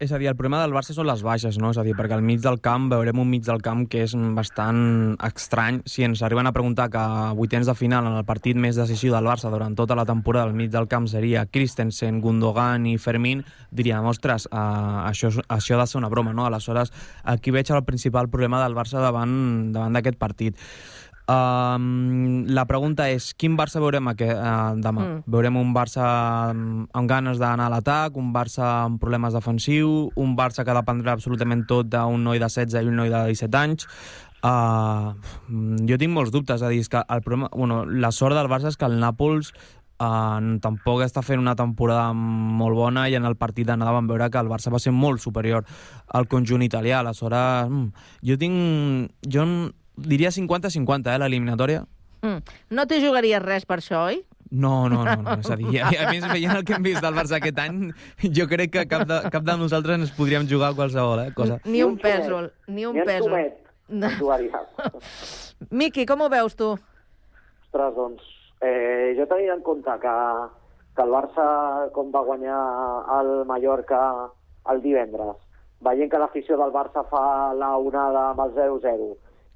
T: És a dir, el problema del Barça són les baixes, no? És a dir, perquè al mig del camp veurem un mig del camp que és bastant estrany. Si ens arriben a preguntar que a vuitens de final, en el partit més decisiu del Barça durant tota la temporada, al mig del camp seria Christensen, Gundogan i Fermín, diríem, ostres, uh, això, això ha de ser una broma, no? Aleshores, aquí veig el principal problema del Barça davant davant d'aquest partit. Um, la pregunta és, quin Barça veurem aquest, uh, demà?
E: Mm.
T: Veurem un Barça amb ganes d'anar a l'atac, un Barça amb problemes defensius, un Barça que dependrà absolutament tot d'un noi de 16 i un noi de 17 anys. Uh, jo tinc molts dubtes, a dir, és que el problema, bueno, la sort del Barça és que el Nàpols uh, tampoc està fent una temporada molt bona i en el partit d'anada vam veure que el Barça va ser molt superior al conjunt italià. Aleshores, mm, jo tinc... Jo diria 50-50, eh, l'eliminatòria.
E: Mm. No t'hi jugaries res per això, oi?
T: No, no, no, no, és a dir, a, a més, veient el que hem vist del Barça aquest any, jo crec que cap de, cap de nosaltres ens podríem jugar a qualsevol eh, cosa.
E: Ni un pèsol, ni un
S: Ni
E: pèsol.
S: Tomet
E: No.
S: jugaria.
E: Miqui, com ho veus tu?
S: Ostres, doncs, eh, jo tenia en compte que, que el Barça, com va guanyar el Mallorca el divendres, veient que l'afició del Barça fa la onada amb el 0-0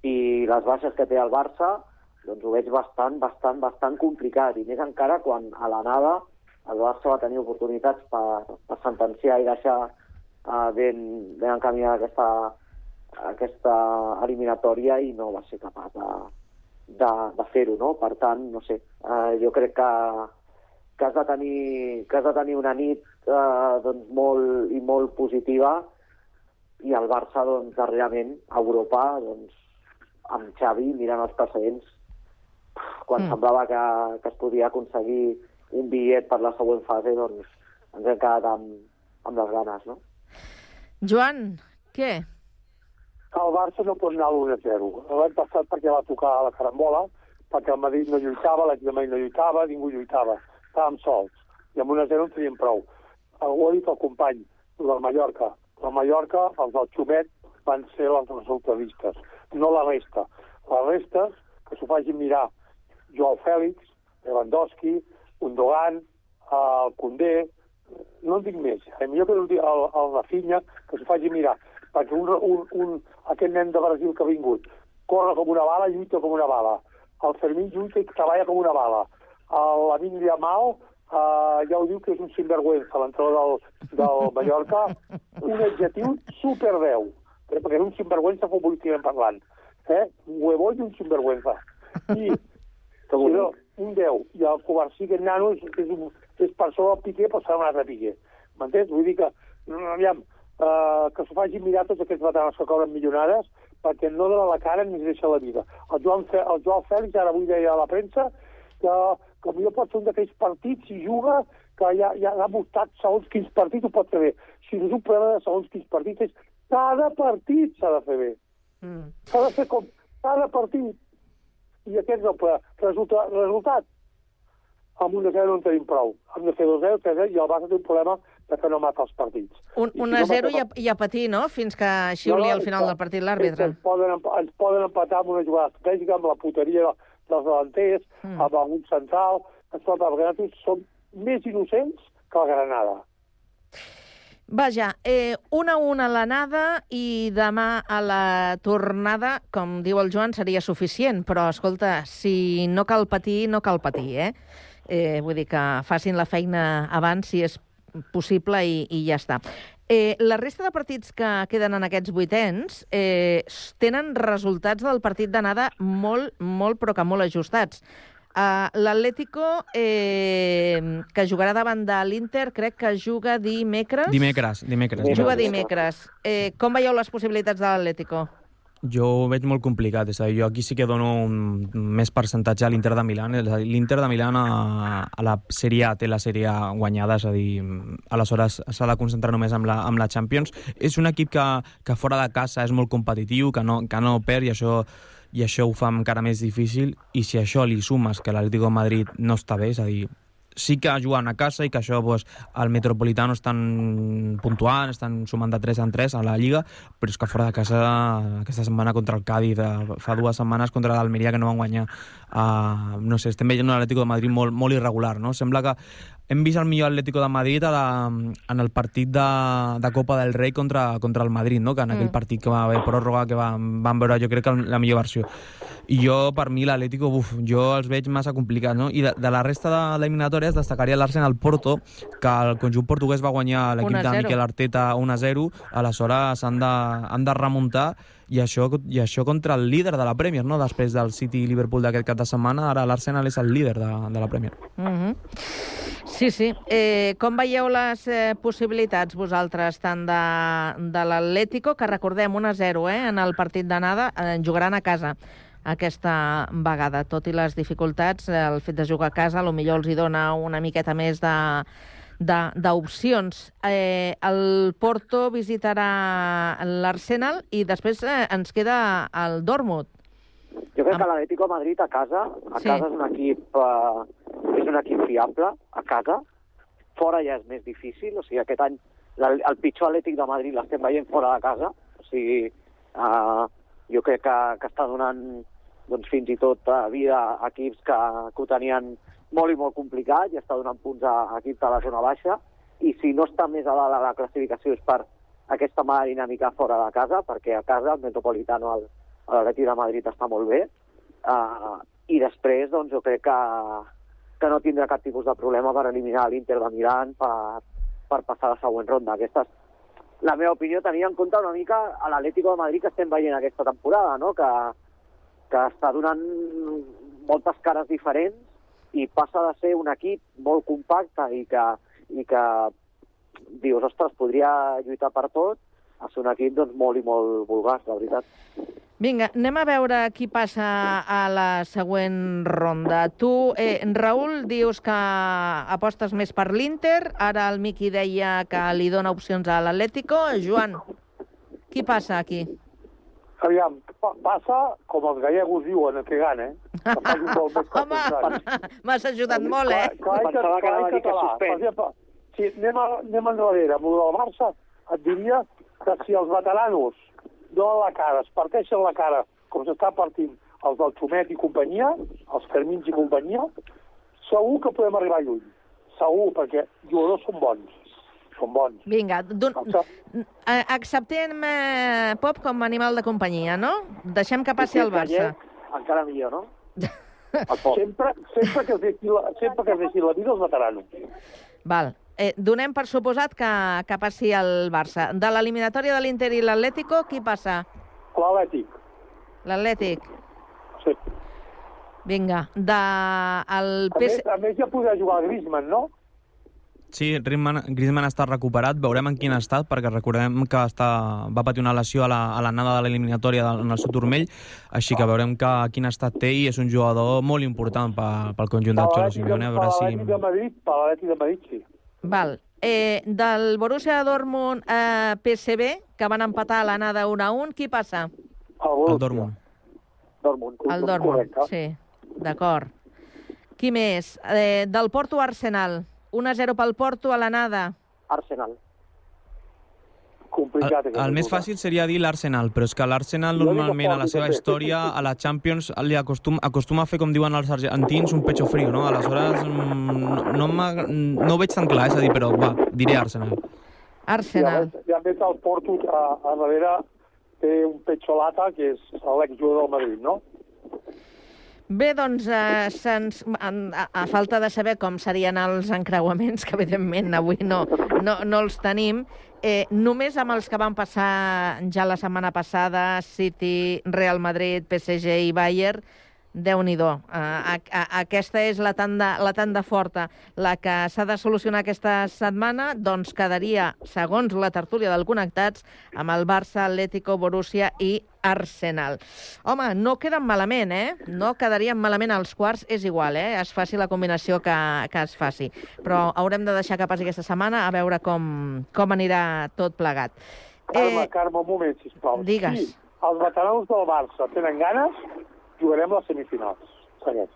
S: i les baixes que té el Barça, doncs ho veig bastant, bastant, bastant complicat. I més encara quan a l'anada el Barça va tenir oportunitats per, per sentenciar i deixar uh, ben, ben encaminada aquesta, aquesta eliminatòria i no va ser capaç de, de, de fer-ho, no? Per tant, no sé, eh, jo crec que, que, has de tenir, que has de tenir una nit eh, doncs molt i molt positiva i el Barça, doncs, darrerament, a Europa, doncs, amb Xavi, mirant els precedents, quan
E: Mm.
S: semblava que, que es podia aconseguir un bitllet per la següent fase, doncs ens hem quedat amb, amb les ganes, no?
E: Joan, què?
U: El Barça no pot anar a l'1-0. L'any passat perquè va tocar a la carambola, perquè el Madrid no lluitava, l'Atlètic de Madrid no lluitava, ningú lluitava. Estàvem sols. I amb 1-0 en teníem prou. Ho ha dit el company el del Mallorca. El Mallorca, els del Xumet, van ser els resultadistes, no la resta. Les restes, que s'ho facin mirar Joao Fèlix, Lewandowski, Undogan, el Condé, no en dic més. A millor que digui el, el Rafinha, que s'ho faci mirar. Perquè un, un, un, aquest nen de Brasil que ha vingut corre com una bala, lluita com una bala. El Fermín lluita i treballa com una bala. El Lamin Yamal uh, ja ho diu que és un sinvergüenza, l'entrenador del, del Mallorca, un adjectiu super 10, eh, perquè és un sinvergüenza futbolísticament parlant. Eh? Un huevón i un sinvergüenza. I si no, un 10. I el Covarsí, aquest nano, és, és, un, és per sobre del Piqué, però serà un altre Piqué. M'entens? Vull dir que, no, aviam, uh, que s'ho facin mirar tots aquests veterans que cobren milionades, perquè no donen la cara ni es deixa la vida. El Joan, Fe, el Joan Fèlix, ara avui deia a la premsa, que, que potser pot fer un d'aquells partits, si juga, que ja, ja ha mostrat segons quins partits ho pot fer bé. Si no és un problema de segons quins partits, és cada partit s'ha de fer bé.
E: Mm.
U: S'ha de fer com cada partit. I aquest el problema. Resulta, resultat, amb un 0 no en tenim prou. Hem de fer 2-0, 3-0, i el Barça té un problema de que no mata els partits.
E: Un,
U: si
E: un
U: no
E: a 0
U: mata
E: i a, i a patir, no? Fins que xiuli al final del partit l'àrbitre.
U: Ens poden, ens poden empatar amb una jugada estratègica, amb la puteria dels davanters,
E: Mm.
U: amb algun central, ens empatar, perquè nosaltres som més innocents que la Granada.
E: Vaja, eh, una a una l'anada i demà a la tornada, com diu el Joan, seria suficient. Però, escolta, si no cal patir, no cal patir, eh? eh vull dir que facin la feina abans, si és possible, i, i ja està. Eh, la resta de partits que queden en aquests vuitens eh, tenen resultats del partit d'anada molt, molt, però que molt ajustats. Uh, L'Atlético, eh, que jugarà davant de l'Inter, crec que juga dimecres.
T: Dimecres, dimecres.
E: Juga
T: dimecres.
E: dimecres. Eh, com veieu les possibilitats de l'Atlético?
T: Jo ho veig molt complicat, és a dir, jo aquí sí que dono un més percentatge a l'Inter de Milan, és a dir, l'Inter de Milan a, a la Sèrie A té la Sèrie A guanyada, és a dir, aleshores s'ha de concentrar només amb la, amb la Champions. És un equip que, que fora de casa és molt competitiu, que no, que no perd i això i això ho fa encara més difícil i si això li sumes que l'Atlético de Madrid no està bé, és a dir, sí que juguen a casa i que això pues, el Metropolitano estan puntuant, estan sumant de 3 en 3 a la Lliga, però és que fora de casa aquesta setmana contra el Cádiz, eh, fa dues setmanes contra l'Almeria que no van guanyar uh, no sé, estem veient un Atlético de Madrid molt, molt irregular, no? Sembla que hem vist el millor Atlético de Madrid a la, en el partit de, de Copa del Rei contra, contra el Madrid, no? que en aquell
E: Mm.
T: partit que va haver pròrroga, que van, van veure jo crec que la millor versió. I jo, per mi, l'Atlético, uf, jo els veig massa complicats, no? I de, de la resta de l'eliminatòria es destacaria l'Arsenal Porto, que el conjunt portuguès va guanyar l'equip
E: 1 a
T: de
E: 0.
T: Miquel Arteta 1 a 0, aleshores han de, han de remuntar i això, i això contra el líder de la Premier, no? Després del City i Liverpool d'aquest cap de setmana, ara l'Arsenal és el líder de, de la Premier.
E: Mhm. Sí, sí. Eh, com veieu les eh, possibilitats vosaltres, tant de, de l'Atlético, que recordem 1-0 eh, en el partit d'anada, eh, jugaran a casa aquesta vegada. Tot i les dificultats, eh, el fet de jugar a casa millor els hi dona una miqueta més de- d'opcions. Eh, el Porto visitarà l'Arsenal i després eh, ens queda el Dortmund.
S: Jo crec que l'Atlético de Madrid a casa, a
E: Sí.
S: casa és un equip eh, és un equip fiable, a casa. Fora ja és més difícil, o sigui, aquest any el pitjor Atlètic de Madrid l'estem veient fora de casa, o sigui, eh, jo crec que, que està donant doncs, fins i tot eh, vida a equips que, que ho tenien molt i molt complicat i està donant punts a, a equips de la zona baixa i si no està més a dalt a la classificació és per aquesta mala dinàmica fora de casa, perquè a casa el Metropolitano, el, l'Atleti de Madrid està molt bé, uh, i després doncs, jo crec que, que no tindrà cap tipus de problema per eliminar l'Inter de Milán per, per passar a la següent ronda. Aquesta és la meva opinió, tenia en compte una mica a l'Atlético de Madrid que estem veient aquesta temporada, no? que, que està donant moltes cares diferents i passa de ser un equip molt compacte i que, i que dius, ostres, podria lluitar per tot, a ser un equip doncs, molt i molt vulgar, la veritat.
E: Vinga, anem a veure qui passa a la següent ronda. Tu, eh, Raül, dius que apostes més per l'Inter, ara el Miqui deia que li dona opcions a l'Atlético. Joan, qui passa aquí?
U: Aviam, pa passa com els gallegos diuen, que gana, eh? Que més que
E: Home, m'has ajudat molt, eh?
U: Clar, clar, clar, clar, clar, català. Per exemple, si anem, a, anem enrere amb el del Barça, et diria que si els veteranos donen la cara, es parteixen la cara, com s'està partint els del Xumet i companyia, els Fermins i companyia, segur que podem arribar lluny. Segur, perquè jugadors són bons. Són bons.
E: Vinga, don... eh, acceptem eh, Pop com a animal de companyia, no? Deixem que passi el Barça.
S: Encara millor, no?
U: sempre, sempre, que deixi la, sempre que deixi la vida els veteranos.
E: Val. Eh, donem per suposat que, que passi el Barça. De l'eliminatòria de l'Inter i l'Atlético, qui passa?
U: L'Atlètic.
E: L'Atlètic.
U: Sí.
E: Vinga. De el
U: A més, a més ja podrà jugar el Griezmann, no?
T: Sí, Griezmann, Griezmann està recuperat, veurem en quin estat, perquè recordem que està, va patir una lesió a la, a l'anada de l'eliminatòria del- en el seu turmell, així que veurem que, quin estat té i és un jugador molt important pel, pel conjunt del Xolo Simeone, a
U: Per
T: si...
U: l'Atlètic de Madrid, per l'Atlètic de Madrid, sí.
E: Val. Eh, del Borussia Dortmund eh, PSV, que van empatar a l'anada 1 a 1, qui passa?
T: El Dortmund.
S: Dortmund.
E: El Dortmund, sí. D'acord. Qui més? Eh, del Porto Arsenal. 1 a 0 pel Porto a l'anada.
S: Arsenal.
U: Complicat.
T: El, el més fàcil seria dir l'Arsenal, però és que l'Arsenal
U: que
T: normalment a la seva història, a la Champions, li acostuma, acostuma a fer, com diuen els argentins, un pecho frío, no? Aleshores, mm, no, no, no ho veig tan clar, és a dir, però va, diré Arsenal.
E: Arsenal.
U: I a més el Porto a, a darrere té un Pecholata, que és l'exjugador del Madrid, no?
E: Bé, doncs, eh, se'ns, en- a, a falta de saber com serien els encreuaments, que evidentment avui no, no, no els tenim, eh, només amb els que van passar ja la setmana passada, City, Real Madrid, PSG i Bayern, Déu-n'hi-do. Uh, aquesta és la tanda, la tanda forta. La que s'ha de solucionar aquesta setmana doncs quedaria, segons la tertúlia del Connectats, amb el Barça, Atlético, Borussia i Arsenal. Home, no queden malament, eh? No quedarien malament als quarts, és igual, eh? Es faci la combinació que, que es faci. Però haurem de deixar que passi aquesta setmana a veure com, com anirà tot plegat.
U: Carme, Carme, un moment, sisplau.
E: Digues.
U: Si els veterans del Barça tenen ganes, jugarem les semifinals. Segueix.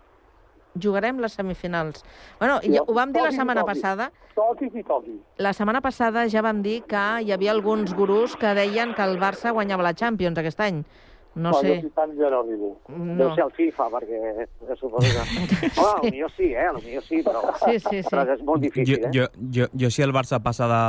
E: Jugarem les semifinals. Bueno, ja, ho vam dir la setmana
U: toqui.
E: passada.
U: Toqui qui toqui.
E: La setmana passada ja vam dir que hi havia alguns gurús que deien que el Barça guanyava la Champions aquest any. No
U: jo,
E: sé.
U: si tant ja no arribo.
E: No.
S: Deu ser el FIFA, perquè jo suposo que... Home, potser sí, eh? Potser sí, però...
E: Sí, sí, sí.
S: Però és molt difícil,
T: jo,
S: eh?
T: jo, jo, jo, si el Barça passa de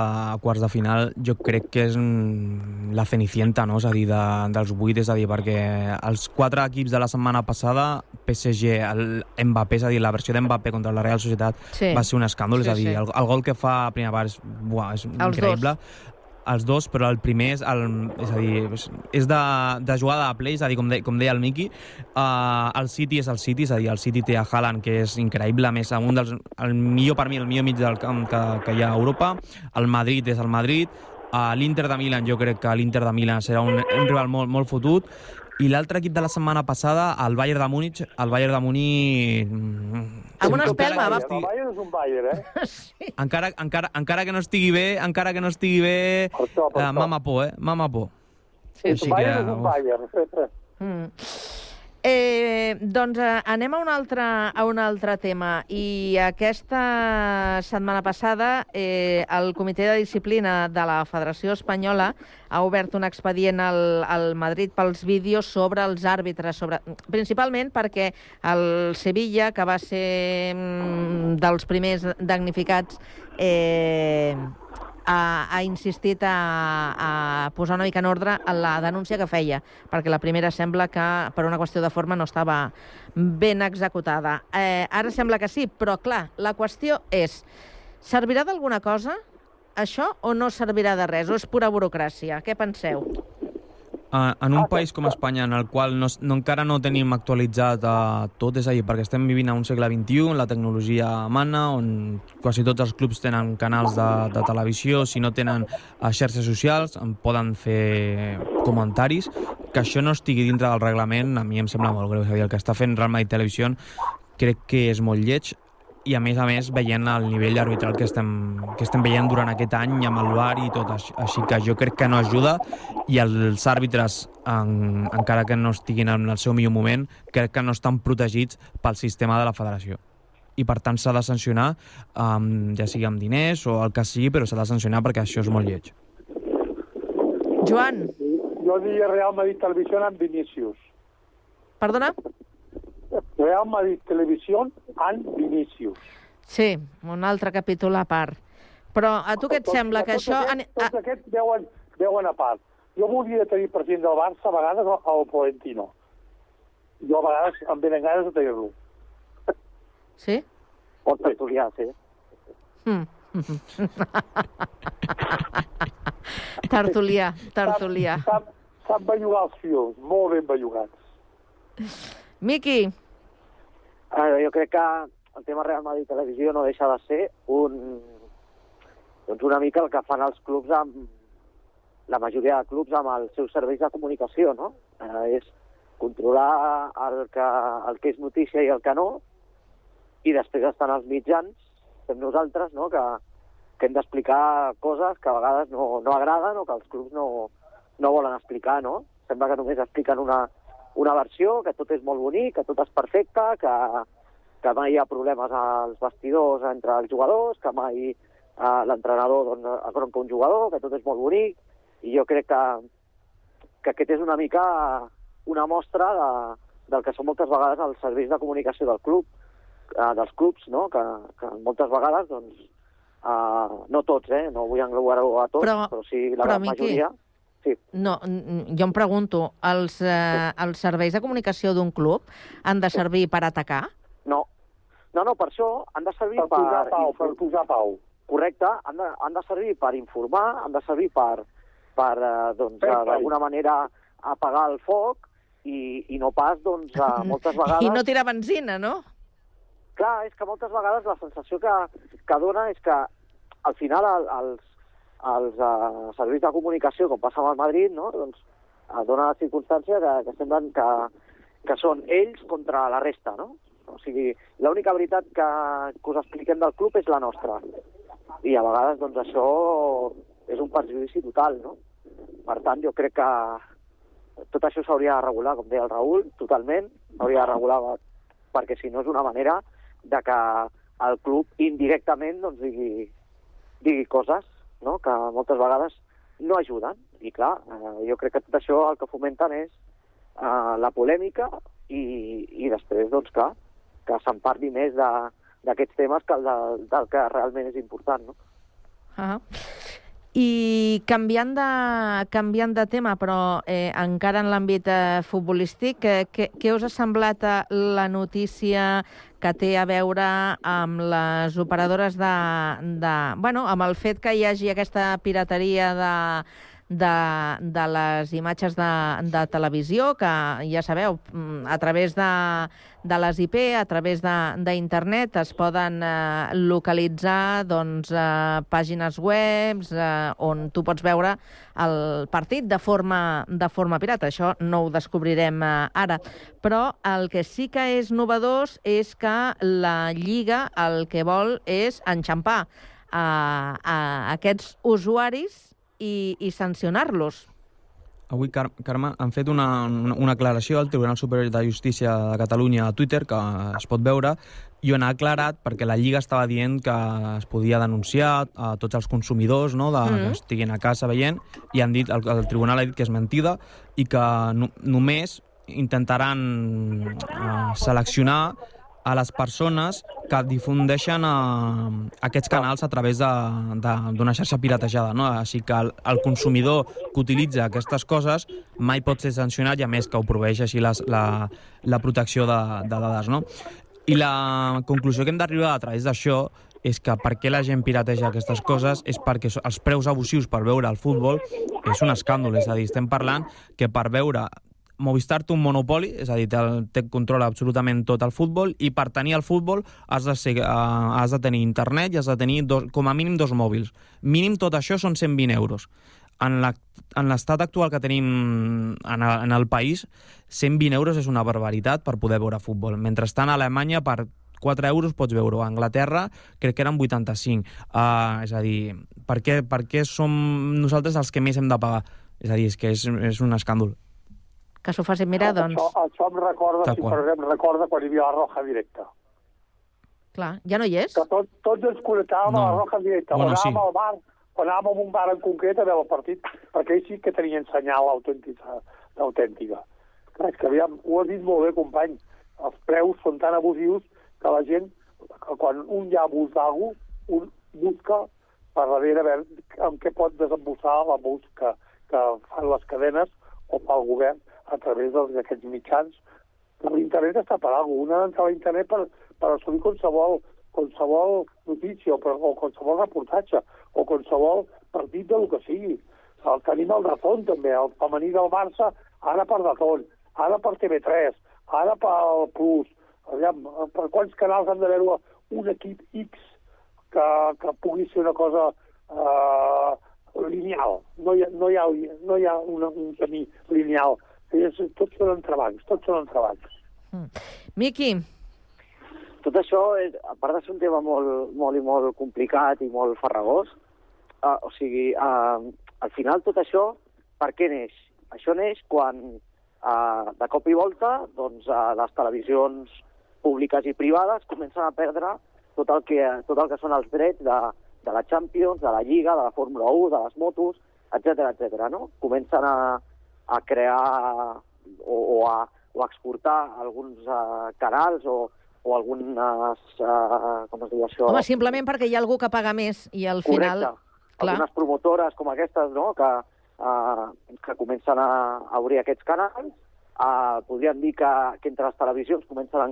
T: quarts de final, jo crec que és mm, la cenicienta, no? És a dir, de, dels vuit, és a dir, perquè els quatre equips de la setmana passada, PSG, el Mbappé, és a dir, la versió d'Mbappé contra la Real Societat
E: Sí.
T: va ser un escàndol,
E: Sí,
T: és a dir,
E: sí.
T: el, el gol que fa a primera part és, buah, és
E: Els
T: increïble. Els dos, però el primer és, el, és a dir, és, de, de jugada a play, és a dir, com, de, com deia el Miki, uh, el City és el City, és a dir, el City té a Haaland, que és increïble, més, un dels, el millor per mi, el millor mig del camp que, que hi ha a Europa, el Madrid és el Madrid, uh, l'Inter de Milan, jo crec que l'Inter de Milan serà un, un rival molt, molt fotut, i l'altre equip de la setmana passada, el Bayern de Múnich, el Bayern de Múnich... mm,
E: Amb una espelma, va-
T: estigui-
U: El Bayern és un Bayern, eh?
T: encara, encara, encara que no estigui bé, encara que no estigui bé,
U: això, per
T: eh,
U: això.
T: mama por, eh? Mama por.
U: Sí,
T: Així
U: el Bayern
T: que,
U: és un
T: uf.
U: Bayern.
E: Mm. Eh, doncs eh, anem a un, altre, a un altre tema. I aquesta setmana passada eh, el Comitè de Disciplina de la Federació Espanyola ha obert un expedient al, al Madrid pels vídeos sobre els àrbitres, sobre, principalment perquè el Sevilla, que va ser mm, dels primers damnificats, eh, ha, ha insistit a, a posar una mica en ordre a la denúncia que feia, perquè la primera sembla que per una qüestió de forma no estava ben executada. Eh, ara sembla que sí, però clar, la qüestió és, servirà d'alguna cosa això o no servirà de res? O és pura burocràcia? Què penseu?
T: En un país com Espanya, en el qual no, no, encara no tenim actualitzat uh, tot, és a dir, perquè estem vivint a un segle XXI, la tecnologia mana, on quasi tots els clubs tenen canals de, de televisió, si no tenen uh, xarxes socials, en poden fer comentaris, que això no estigui dintre del reglament, a mi em sembla molt greu. És a dir, el que està fent Real Madrid Televisió crec que és molt lleig, i a més a més veient el nivell arbitral que estem, que estem veient durant aquest any amb el VAR i tot així, així que jo crec que no ajuda i els àrbitres en, encara que no estiguin en el seu millor moment crec que no estan protegits pel sistema de la federació i per tant s'ha de sancionar um, ja sigui amb diners o el que sigui però s'ha de sancionar perquè això és molt lleig
E: Joan,
U: Jo diria Real Madrid Televisió amb Vinícius.
E: perdona?
U: Real Madrid Televisió amb Vinícius.
E: Sí, un altre capítol a part. Però a tu què et sembla que això...
U: Aquests, tots aquests veuen, veuen a part. Jo voldria tenir president del Barça a vegades al- Florentino. Jo a vegades em venen ganes de tenir-lo.
E: Sí?
S: O tertulià, sí.
E: Mm. tertulià, tertulià.
U: Sap, sap bellugar els fils, molt ben bellugats.
E: Miqui,
S: Eh, jo crec que el tema Real Madrid Televisió no deixa de ser un, doncs una mica el que fan els clubs amb la majoria de clubs amb els seus serveis de comunicació, no? Eh, és controlar el que, el que és notícia i el que no, i després estan els mitjans, fem nosaltres, no?, que, que hem d'explicar coses que a vegades no, no agraden o que els clubs no, no volen explicar, no? Sembla que només expliquen una, una versió, que tot és molt bonic, que tot és perfecte, que, que mai hi ha problemes als vestidors entre els jugadors, que mai eh, l'entrenador doncs, agronca un jugador, que tot és molt bonic, i jo crec que, que aquest és una mica una mostra de, del que són moltes vegades els serveis de comunicació del club, eh, dels clubs, no? que, que moltes vegades, doncs, eh, no tots, eh? no vull englobar-ho a tots,
E: Però-
S: però, sí la
E: però,
S: gran
E: Miqui,
S: majoria. Sí.
E: no, jo em pregunto, els, eh, els serveis de comunicació d'un club han de servir per atacar?
S: No. No, no, per això han de servir
U: Per
S: per...
U: posar pau, per posar pau.
S: Correcte, han de, han de servir per informar, han de servir per, per eh, doncs, eh, d'alguna manera apagar el foc i, i no pas, doncs, a, moltes vegades...
E: I no tira benzina, no?
S: Clar, és que moltes vegades la sensació que, que dona és que al final el, els, els uh, serveis de comunicació, com passa amb el Madrid, no? doncs, uh, dona la circumstància que, que semblen que, que són ells contra la resta, no? O sigui, l'única veritat que, que us expliquem del club és la nostra. I a vegades, doncs, això és un perjudici total, no? Per tant, jo crec que tot això s'hauria de regular, com deia el Raül, totalment, s'hauria de regular perquè si no és una manera de que el club indirectament doncs, digui, digui coses no? que moltes vegades no ajuden. I clar, eh, jo crec que tot això el que fomenten és eh, la polèmica i, i després, doncs clar, que se'n parli més d'aquests temes que el de, del que realment és important. No?
E: Ah. I canviant de, canviant de tema, però eh, encara en l'àmbit eh, futbolístic, eh, què, què us ha semblat eh, la notícia que té a veure amb les operadores de, de... Bueno, amb el fet que hi hagi aquesta pirateria de, de, de les imatges de, de televisió, que ja sabeu, mm, a través de, de les IP, a través d'internet, es poden eh, localitzar doncs, eh, pàgines webs eh, on tu pots veure el partit de forma, de forma pirata. Això no ho descobrirem eh, ara. Però el que sí que és novedós és que la Lliga el que vol és enxampar a, a aquests usuaris i, i sancionar-los.
T: Avui, Car Carme, han fet una, una, aclaració al Tribunal Superior de Justícia de Catalunya a Twitter, que es pot veure, i on ha aclarat perquè la Lliga estava dient que es podia denunciar a tots els consumidors no, de,
V: Mm.
T: que estiguin a casa veient, i han dit, el, el Tribunal ha dit que és mentida i que no, només intentaran uh, seleccionar a les persones que difundeixen uh, aquests canals a través d'una xarxa piratejada. No? Així que el, el consumidor que utilitza aquestes coses mai pot ser sancionat i a més que ho proveeix així les, la, la protecció de, de dades. No? I la conclusió que hem d'arribar a través d'això és que per què la gent pirateja aquestes coses és perquè els preus abusius per veure el futbol és un escàndol, és a dir, estem parlant que per veure Movistar té un monopoli, és a dir, té, té controla absolutament tot el futbol i per tenir el futbol has de, ser, uh, has de tenir internet i has de tenir dos, com a mínim dos mòbils. Mínim tot això són 120 euros. En l'estat actual que tenim en el, en el país, 120 euros és una barbaritat per poder veure futbol. Mentrestant, a Alemanya, per 4 euros pots veure-ho. A Anglaterra crec que eren 85. Uh, és a dir, per què, per què som nosaltres els que més hem de pagar? És a dir, és que és, és un escàndol.
E: Que s'ho facin mirar, doncs...
U: Això, això em recorda,
T: Tal
U: si
T: qual.
U: per exemple, recorda quan hi havia la Roja Directa.
E: Clar, ja no hi és?
U: Que tot, tots ens connectàvem
T: No.
U: a la Roja Directa.
T: Bueno,
U: Bueno,
T: sí.
U: anàvem al bar, quan anàvem a un bar en concret a veure el partit, perquè ells sí que tenien senyal autèntica. autèntica. Clar, és que aviam, ho has dit molt bé, company, els preus són tan abusius que la gent, que quan un ja abús d'algú, un busca per darrere a veure amb què pot desembossar l'abús que, que fan les cadenes o pel govern a través d'aquests mitjans. Però l'internet està per alguna cosa. Un ha d'entrar a l'internet per, per assolir qualsevol, qualsevol notícia o, per, o qualsevol reportatge o qualsevol partit del que sigui. El, tenim el Dazón també, el femení del Barça, ara per Dazón, ara per TV3, ara pel Plus. Aviam, per quants canals han de veure un equip X que, que pugui ser una cosa eh, lineal. No hi ha, no hi ha, no hi ha una, un camí lineal. És, tots són entrebancs, tots són entrebancs.
E: Miqui,
S: Tot això, és, a part de ser un tema molt, molt i molt complicat i molt farragós, uh, o sigui, uh, al final tot això, per què neix? Això neix quan, uh, de cop i volta, doncs, uh, les televisions públiques i privades comencen a perdre tot el que, tot el que són els drets de, de la Champions, de la Lliga, de la Fórmula 1, de les motos, etc etc. no? Comencen a, a crear o, o, a, o a exportar alguns uh, canals o, o algunes, uh, com es diu això?
E: home, simplement perquè hi ha algú que paga més i al final...
S: Correcte.
E: Clar.
S: Algunes promotores com aquestes, no?, que, uh, que comencen a, a obrir aquests canals. Uh, podríem dir que, que entre les televisions comencen a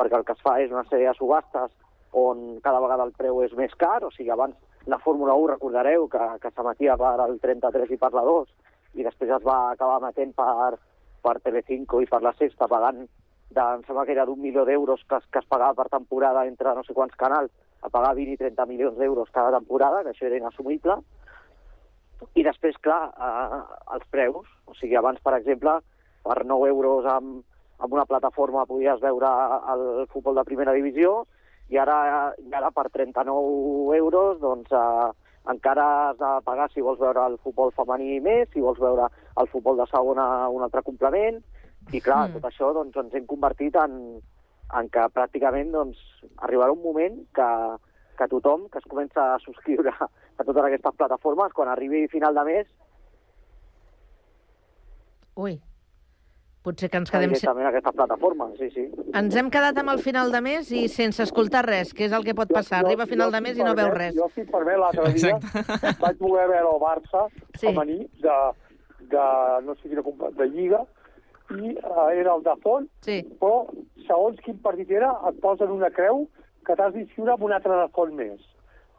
S: perquè el que es fa és una sèrie de subhastes on cada vegada el preu és més car, o sigui, abans la Fórmula 1, recordareu, que, que s'emetia per al 33 i per la 2, i després es va acabar emetent per, per Telecinco i per la Sexta pagant de, em sembla que era d'un milió d'euros que, que es pagava per temporada entre no sé quants canals a pagar 20 i 30 milions d'euros cada temporada, que això era inassumible. I després, clar, eh, els preus. O sigui, abans, per exemple, per 9 euros amb, amb una plataforma podies veure el futbol de primera divisió i ara, i ara per 39 euros doncs, eh, encara has de pagar si vols veure el futbol femení més, si vols veure el futbol de segona un altre complement, i clar, mm. tot això doncs, ens hem convertit en, en que pràcticament doncs, arribarà un moment que, que tothom que es comença a subscriure a totes aquestes plataformes, quan arribi final de mes,
E: Ui, potser que ens quedem... se-
S: directament a aquestes plataformes, sí, sí.
E: Ens hem quedat amb el final de mes i sense escoltar res, que és el que pot passar. Arriba a final de mes i no veu res.
U: Jo, si em permet, l'altre dia vaig voler veure el Barça
E: Sí.
U: femení de, de, no sé quina de Lliga, i uh, era el de fons,
E: sí.
U: però segons quin partit era, et posen una creu que t'has d'inscriure amb un altre de fons més.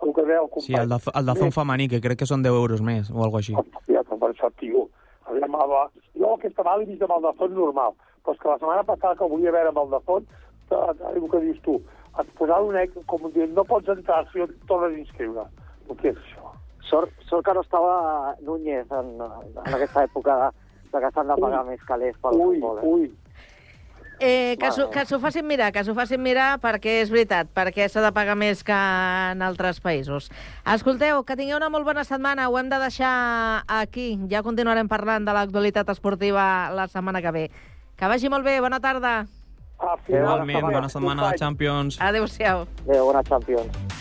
U: El que deia el company.
T: Sí, el, de, el Dazón femení, que crec que són 10 euros més, o alguna així.
U: Ja, com per això, tio. Aviam, va, jo aquesta vegada l'he vist amb el de fons normal, però és que la setmana passada que volia veure amb el de fons, eh, el que dius tu, et posava un eco, com dient, no pots entrar si et tornes a inscriure. El que és això?
S: Sort, sort que no estava Núñez en, en aquesta època de, de que s'han de pagar més calés pel
U: Ui,
S: futbol. Eh?
U: ui.
E: Eh, que que s'ho facin mirar, que s'ho facin mirar perquè és veritat, perquè s'ha de pagar més que en altres països. Escolteu, que tingueu una molt bona setmana, ho hem de deixar aquí. Ja continuarem parlant de l'actualitat esportiva la setmana que ve. Que vagi molt bé, bona tarda.
T: Igualment, bona setmana la Champions.
E: Adéu-siau.
S: Adéu, bona Champions.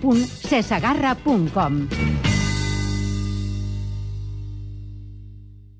V: www.cesagarra.com.